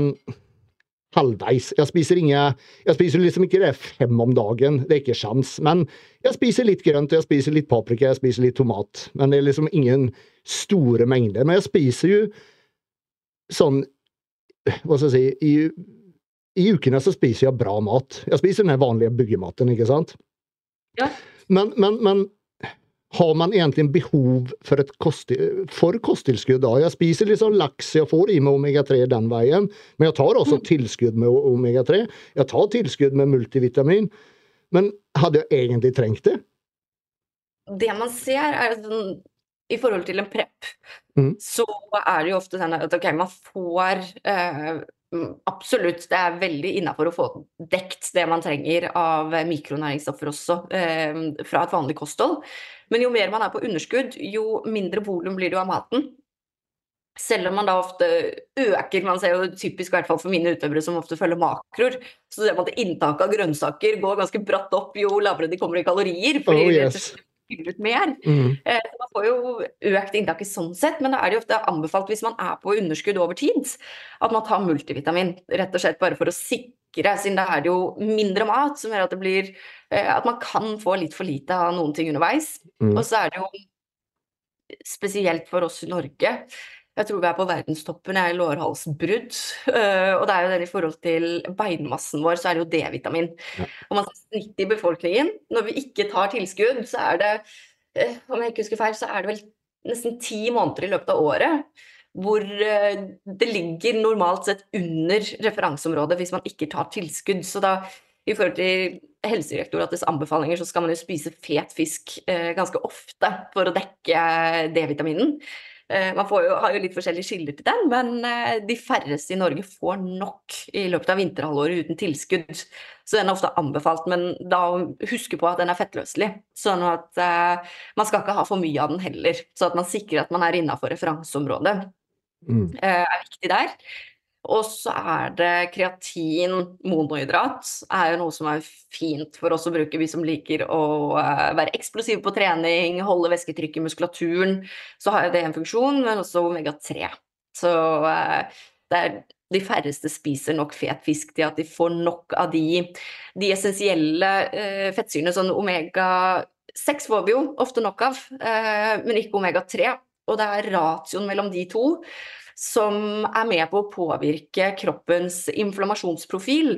halvveis. Jeg spiser inga Jeg spiser liksom ikke det fem om dagen, det er ikke sjans. Men jeg spiser litt grønt, jeg spiser litt paprika, jeg spiser litt tomat. Men det er liksom ingen store mengder. Men jeg spiser jo sånn Hva skal jeg si i, I ukene så spiser jeg bra mat. Jeg spiser den vanlige byggematen, ikke sant? Ja. Men, men, men har man egentlig behov for, kost, for kosttilskudd da? Jeg spiser liksom laks, jeg får i meg omega-3 den veien, men jeg tar også tilskudd med omega-3. Jeg tar tilskudd med multivitamin. Men hadde jeg egentlig trengt det? Det man ser, er at i forhold til en prep, mm. så er det jo ofte sånn at ok, man får eh, mm, Absolutt, det er veldig innafor å få dekt det man trenger av mikronæringsstoffer også eh, fra et vanlig kosthold. Men jo mer man er på underskudd, jo mindre volum blir det jo av maten. Selv om man da ofte øker, man ser jo typisk i hvert fall for mine utøvere som ofte følger makroer, så ser man at inntaket av grønnsaker går ganske bratt opp jo lavere de kommer i kalorier. fordi Oh, yes. fyller ut mer. Mm. Eh, får jo økt inntaket sånn sett, men da er det jo ofte anbefalt hvis man er på underskudd over tid, at man tar multivitamin. Rett og slett bare for å sikre, siden da er det jo mindre mat som gjør at det blir eh, At man kan få litt for lite av noen ting underveis. Mm. Og så er det jo spesielt for oss i Norge. Jeg tror vi er på verdenstoppen i lårhalsbrudd. Uh, og det er jo den i forhold til beinmassen vår, så er det jo D-vitamin. Ja. Og man ser snitt i befolkningen. Når vi ikke tar tilskudd, så er det, om jeg ikke husker feil, så er det vel nesten ti måneder i løpet av året hvor eh, det ligger normalt sett under referanseområdet hvis man ikke tar tilskudd. Så da, i forhold til Helsedirektoratets anbefalinger, så skal man jo spise fet fisk eh, ganske ofte for å dekke D-vitaminen. Eh, man får jo, har jo litt forskjellige kilder til den, men eh, de færreste i Norge får nok i løpet av vinterhalvåret uten tilskudd. Så den er ofte anbefalt, men da huske på at den er fettløselig. Sånn at eh, man skal ikke ha for mye av den heller. Så at man sikrer at man er innafor referanseområdet Mm. eh, er viktig der. Og så er det kreatin monohydrat. er jo noe som er fint for oss å bruke, vi som liker å eh, være eksplosive på trening, holde væsketrykket i muskulaturen. Så har jo det en funksjon, men også omega-3. Så eh, det er de færreste spiser nok fet fisk til at de får nok av de, de essensielle eh, fettsyrene. Sånn omega-6 får vi jo ofte nok av, men ikke omega-3. Og det er ratioen mellom de to som er med på å påvirke kroppens inflammasjonsprofil.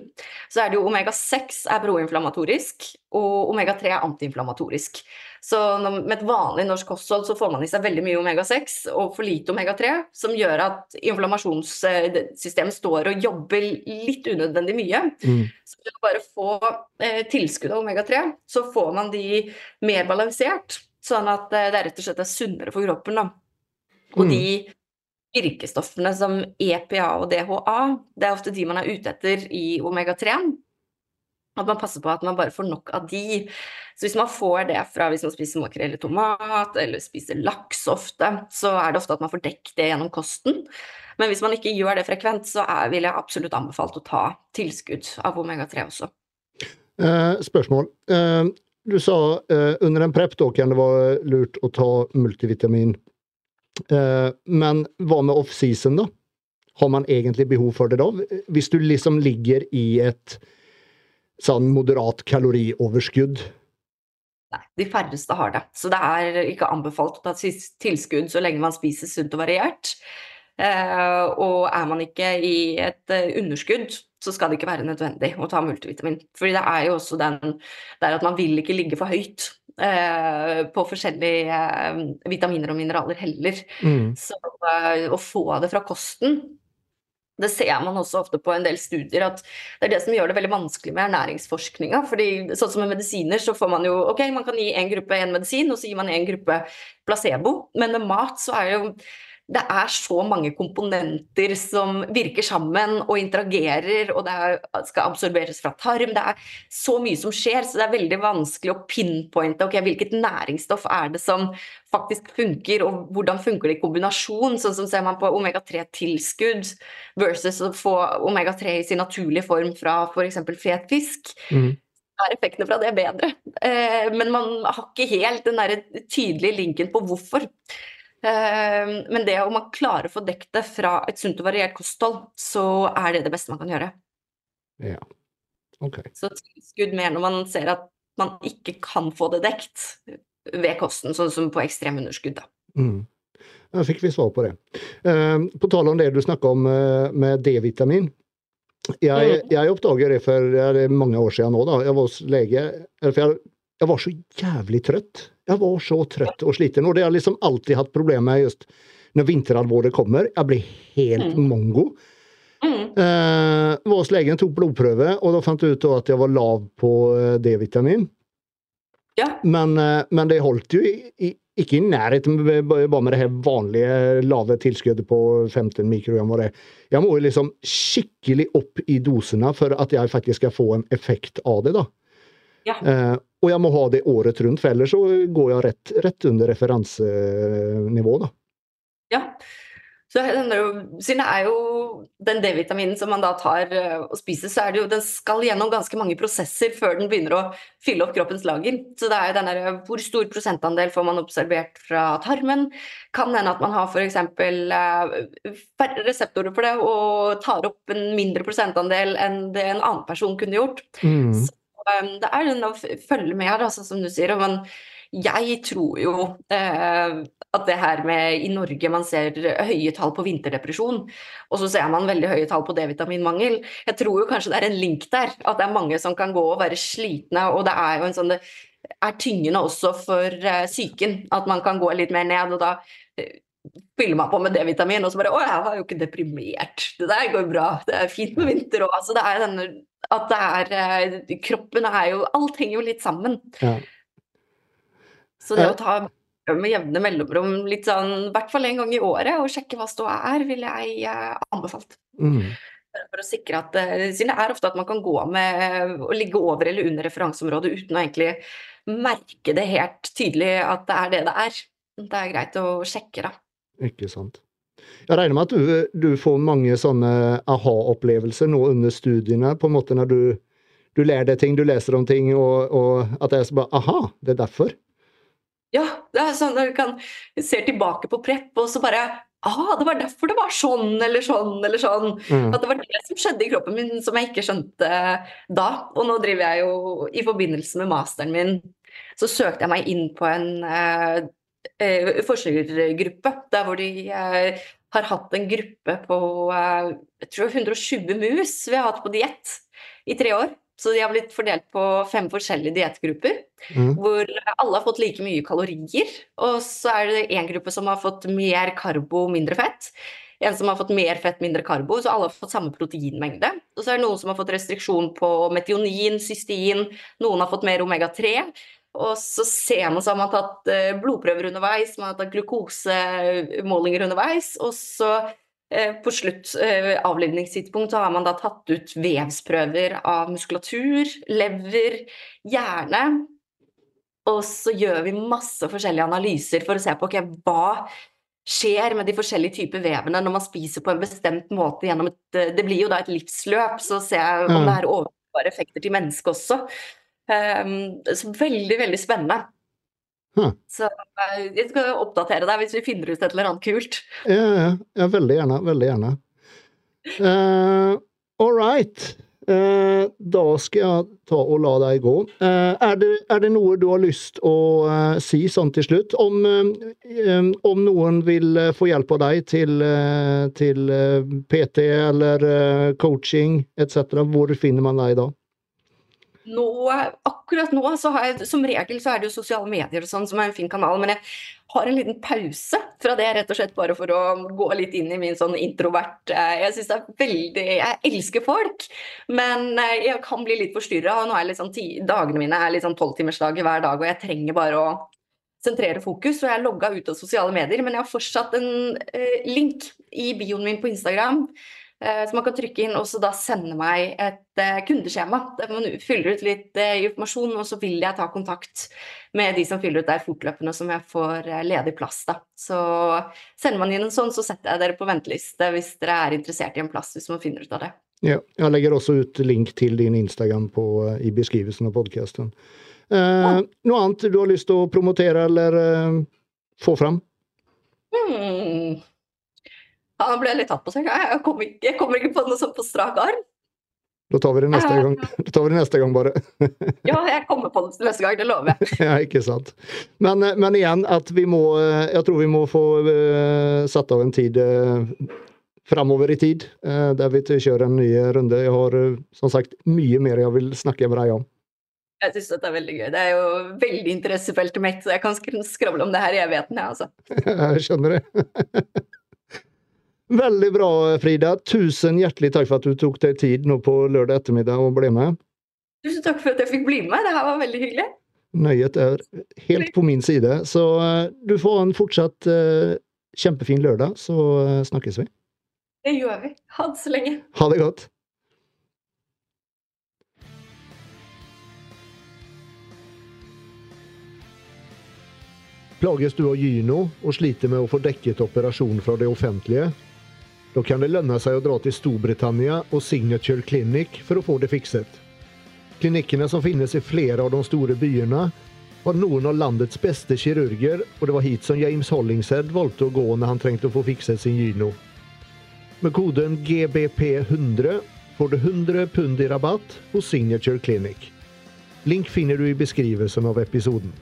Så er det jo omega-6 er proinflamatorisk, og omega-3 er antiinflammatorisk. Så med et vanlig norsk kosthold så får man i seg veldig mye omega-6 og for lite omega-3, som gjør at inflammasjonssystemet står og jobber litt unødvendig mye. Mm. Så ved å bare få eh, tilskudd av omega-3, så får man de mer balansert. Sånn at eh, det rett og slett er sunnere for kroppen. Da. Og Mm. de virkestoffene som EPA og DHA, det er ofte de man er ute etter i omega-3. At man passer på at man bare får nok av de. Så hvis man får det fra hvis man spiser makrell i tomat eller spiser laks ofte, så er det ofte at man får dekket det gjennom kosten. Men hvis man ikke gjør det frekvent, så er, vil jeg absolutt anbefalt å ta tilskudd av omega-3 også. Eh, spørsmål. Eh, du sa eh, under en prep-talk kan det være lurt å ta multivitamin. Eh, men hva med off-season, da? Har man egentlig behov for det da? Hvis du liksom ligger i et sånn moderat kalorioverskudd? Nei, de færreste har det. Så det er ikke anbefalt å ta tilskudd så lenge man spiser sunt og variert. Eh, og er man ikke i et eh, underskudd, så skal det ikke være nødvendig å ta multivitamin. Fordi det er jo også den der at man vil ikke ligge for høyt eh, på forskjellige vitaminer og mineraler heller. Mm. Så å få det fra kosten det ser man også ofte på en del studier, at det er det som gjør det veldig vanskelig med ernæringsforskninga. fordi sånn som med medisiner, så får man jo Ok, man kan gi en gruppe en medisin, og så gir man en gruppe placebo. Men med mat så er jo det er så mange komponenter som virker sammen og interagerer, og det er, skal absorberes fra tarm. Det er så mye som skjer, så det er veldig vanskelig å pinpointe okay, hvilket næringsstoff er det som faktisk funker, og hvordan funker det i kombinasjon. Sånn som ser man på omega-3-tilskudd versus å få omega-3 i sin naturlige form fra f.eks. fet fisk. Mm er effektene fra det bedre. Eh, men man har ikke helt den der tydelige linken på hvorfor. Ehm, men det om man klarer å få dekket det fra et sunt og variert kosthold, så er det det beste man kan gjøre. Ja, ok. Så tilskudd mer når man ser at man ikke kan få det dekt ved kosten, sånn som på ekstremunderskudd. Mm. Da fikk vi svar på det. Ehm, på tale om det du snakka om eh, med D-vitamin. Jeg, mm. jeg oppdaget det for det mange år siden nå. da. Jeg var hos lege. For jeg, jeg var så jævlig trøtt. Jeg var så trøtt og sliten. Og det har jeg liksom alltid hatt problemer med just når vinteralvoret kommer. Jeg blir helt mm. mongo. Mm. Eh, Vår legen, tok blodprøve, og da fant jeg ut at jeg var lav på eh, D-vitamin. Ja. Men, eh, men, det holdt jo i, i, ikke i nærheten bare med det her vanlige lave tilskuddet på 15 mikrogram. det. Jeg må jo liksom skikkelig opp i dosene for at jeg faktisk skal få en effekt av det. da. Ja. Eh, og jeg må ha det året rundt, for ellers så går jeg rett, rett under referansenivå. da. Ja. Så siden det er jo den D-vitaminen som man da tar eh, og spiser, så er det jo Den skal gjennom ganske mange prosesser før den begynner å fylle opp kroppens lager. Så det er jo den derre Hvor stor prosentandel får man observert fra tarmen? Kan hende at man har f.eks. Eh, færre reseptorer for det og tar opp en mindre prosentandel enn det en annen person kunne gjort. Mm. Så Ehm, det er den å følge med, altså, som du sier. Men jeg tror jo eh, at det her med i Norge man ser høye tall på vinterdepresjon, og så ser man veldig høye tall på D-vitaminmangel. Jeg tror jo kanskje det er en link der. At det er mange som kan gå og være slitne. Og det er jo en sånn det er tyngende også for psyken at man kan gå litt mer ned. og da uh, fyller man på med D-vitamin, og så bare 'Å, jeg var jo ikke deprimert. Det der går bra. Det er fint med vinter òg.' Altså, det er denne at det er eh, Kroppen er jo Alt henger jo litt sammen. Ja. Så det å ta med jevne mellomrom, litt sånn, i hvert fall en gang i året, og sjekke hva ståa er, ville jeg uh, anbefalt. Mm. For å sikre at uh, Siden det er ofte at man kan gå med å ligge over eller under referanseområdet uten å egentlig merke det helt tydelig at det er det det er. Det er greit å sjekke, da. Ikke sant. Jeg regner med at du, du får mange sånne aha-opplevelser nå under studiene, på en måte når du, du lærer deg ting, du leser om ting, og, og at det er så bare aha, det er derfor? Ja, det er sånn når du kan se tilbake på prep, og så bare Ah, det var derfor det var sånn eller sånn eller sånn. Mm. At det var det som skjedde i kroppen min som jeg ikke skjønte da. Og nå driver jeg jo i forbindelse med masteren min, så søkte jeg meg inn på en eh, eh, forskergruppe der hvor de eh, har hatt en gruppe på eh, jeg tror 120 mus vi har hatt på diett i tre år. Så de har blitt fordelt på fem forskjellige diettgrupper, mm. hvor alle har fått like mye kalorier. Og så er det én gruppe som har fått mer karbo, mindre fett. En som har fått mer fett, mindre karbo, så alle har fått samme proteinmengde. Og så er det noen som har fått restriksjon på metionin, cystin, noen har fått mer omega-3. Og så ser man så har man tatt eh, blodprøver underveis, man har tatt glukosemålinger underveis. Og så eh, på slutt, eh, avlivningstidspunkt, så har man da tatt ut vevsprøver av muskulatur, lever, hjerne. Og så gjør vi masse forskjellige analyser for å se på okay, hva skjer med de forskjellige typer vevene når man spiser på en bestemt måte gjennom et Det blir jo da et livsløp, så ser jeg om det er overførbare effekter til mennesket også. Um, så veldig, veldig spennende. Huh. Så jeg skal oppdatere deg hvis vi finner ut et eller annet kult. Ja, ja, ja veldig gjerne. Veldig gjerne. Uh, all right. Uh, da skal jeg ta og la deg gå. Uh, er, det, er, det, noe du har lyst å eh, si sånn til slutt? Om, eh, om noen vil eh, få hjelp av deg til, eh, til PT eller coaching etc., hvor finner man deg da? Nå, akkurat nå så har jeg som regel så er det jo sosiale medier og sånn som er en fin kanal, men jeg har en liten pause fra det, rett og slett bare for å gå litt inn i min sånn introvert eh, Jeg syns det er veldig Jeg elsker folk, men eh, jeg kan bli litt forstyrra. Og nå er liksom dagene mine er litt sånn tolvtimersdag hver dag, og jeg trenger bare å sentrere fokus. Og jeg er logga ut av sosiale medier, men jeg har fortsatt en eh, link i bioen min på Instagram så man kan trykke inn og da sende meg et eh, kundeskjema der man fyller ut litt eh, informasjon, og så vil jeg ta kontakt med de som fyller ut der fortløpende, som jeg får ledig plass. da. Så sender man inn en sånn, så setter jeg dere på venteliste hvis dere er interessert i en plass, hvis man finner ut av det. Ja, jeg legger også ut link til din Instagram på, i beskrivelsen av podkasten. Eh, ja. Noe annet du har lyst til å promotere eller eh, få fram? Hmm. Da ble jeg litt tatt på senga. Jeg kommer ikke, jeg kommer ikke på noe sånt på strak arm. Da tar vi det neste gang. Tar vi det neste gang, bare. ja, jeg kommer på det neste gang, det lover jeg. ja, ikke sant. Men, men, igjen, at vi må Jeg tror vi må få uh, satt av en tid uh, framover i tid, uh, der vi kjører en ny runde. Jeg har uh, som sagt mye mer jeg vil snakke med deg om. Jeg syns dette er veldig gøy. Det er jo veldig interessefeltet mitt, så jeg kan skravle om det her i evigheten, jeg, altså. jeg skjønner det. Veldig bra, Frida. Tusen hjertelig takk for at du tok deg tid nå på lørdag ettermiddag og ble med. Tusen takk for at jeg fikk bli med. Det her var veldig hyggelig. Nøyet er helt på min side. Så uh, du får en fortsatt uh, kjempefin lørdag, så uh, snakkes vi. Det gjør vi. Ha det så lenge. Ha det godt. Plages du av gyno og sliter med å få dekket operasjon fra det offentlige? Da kan det lønne seg å dra til Storbritannia og Signature Clinic for å få det fikset. Klinikkene som finnes i flere av de store byene, har noen av landets beste kirurger, og det var hit som James Hollingshead valgte å gå når han trengte å få fikset sin gyno. Med koden GBP100 får du 100 pund i rabatt hos Signature Clinic. Link finner du i beskrivelsen av episoden.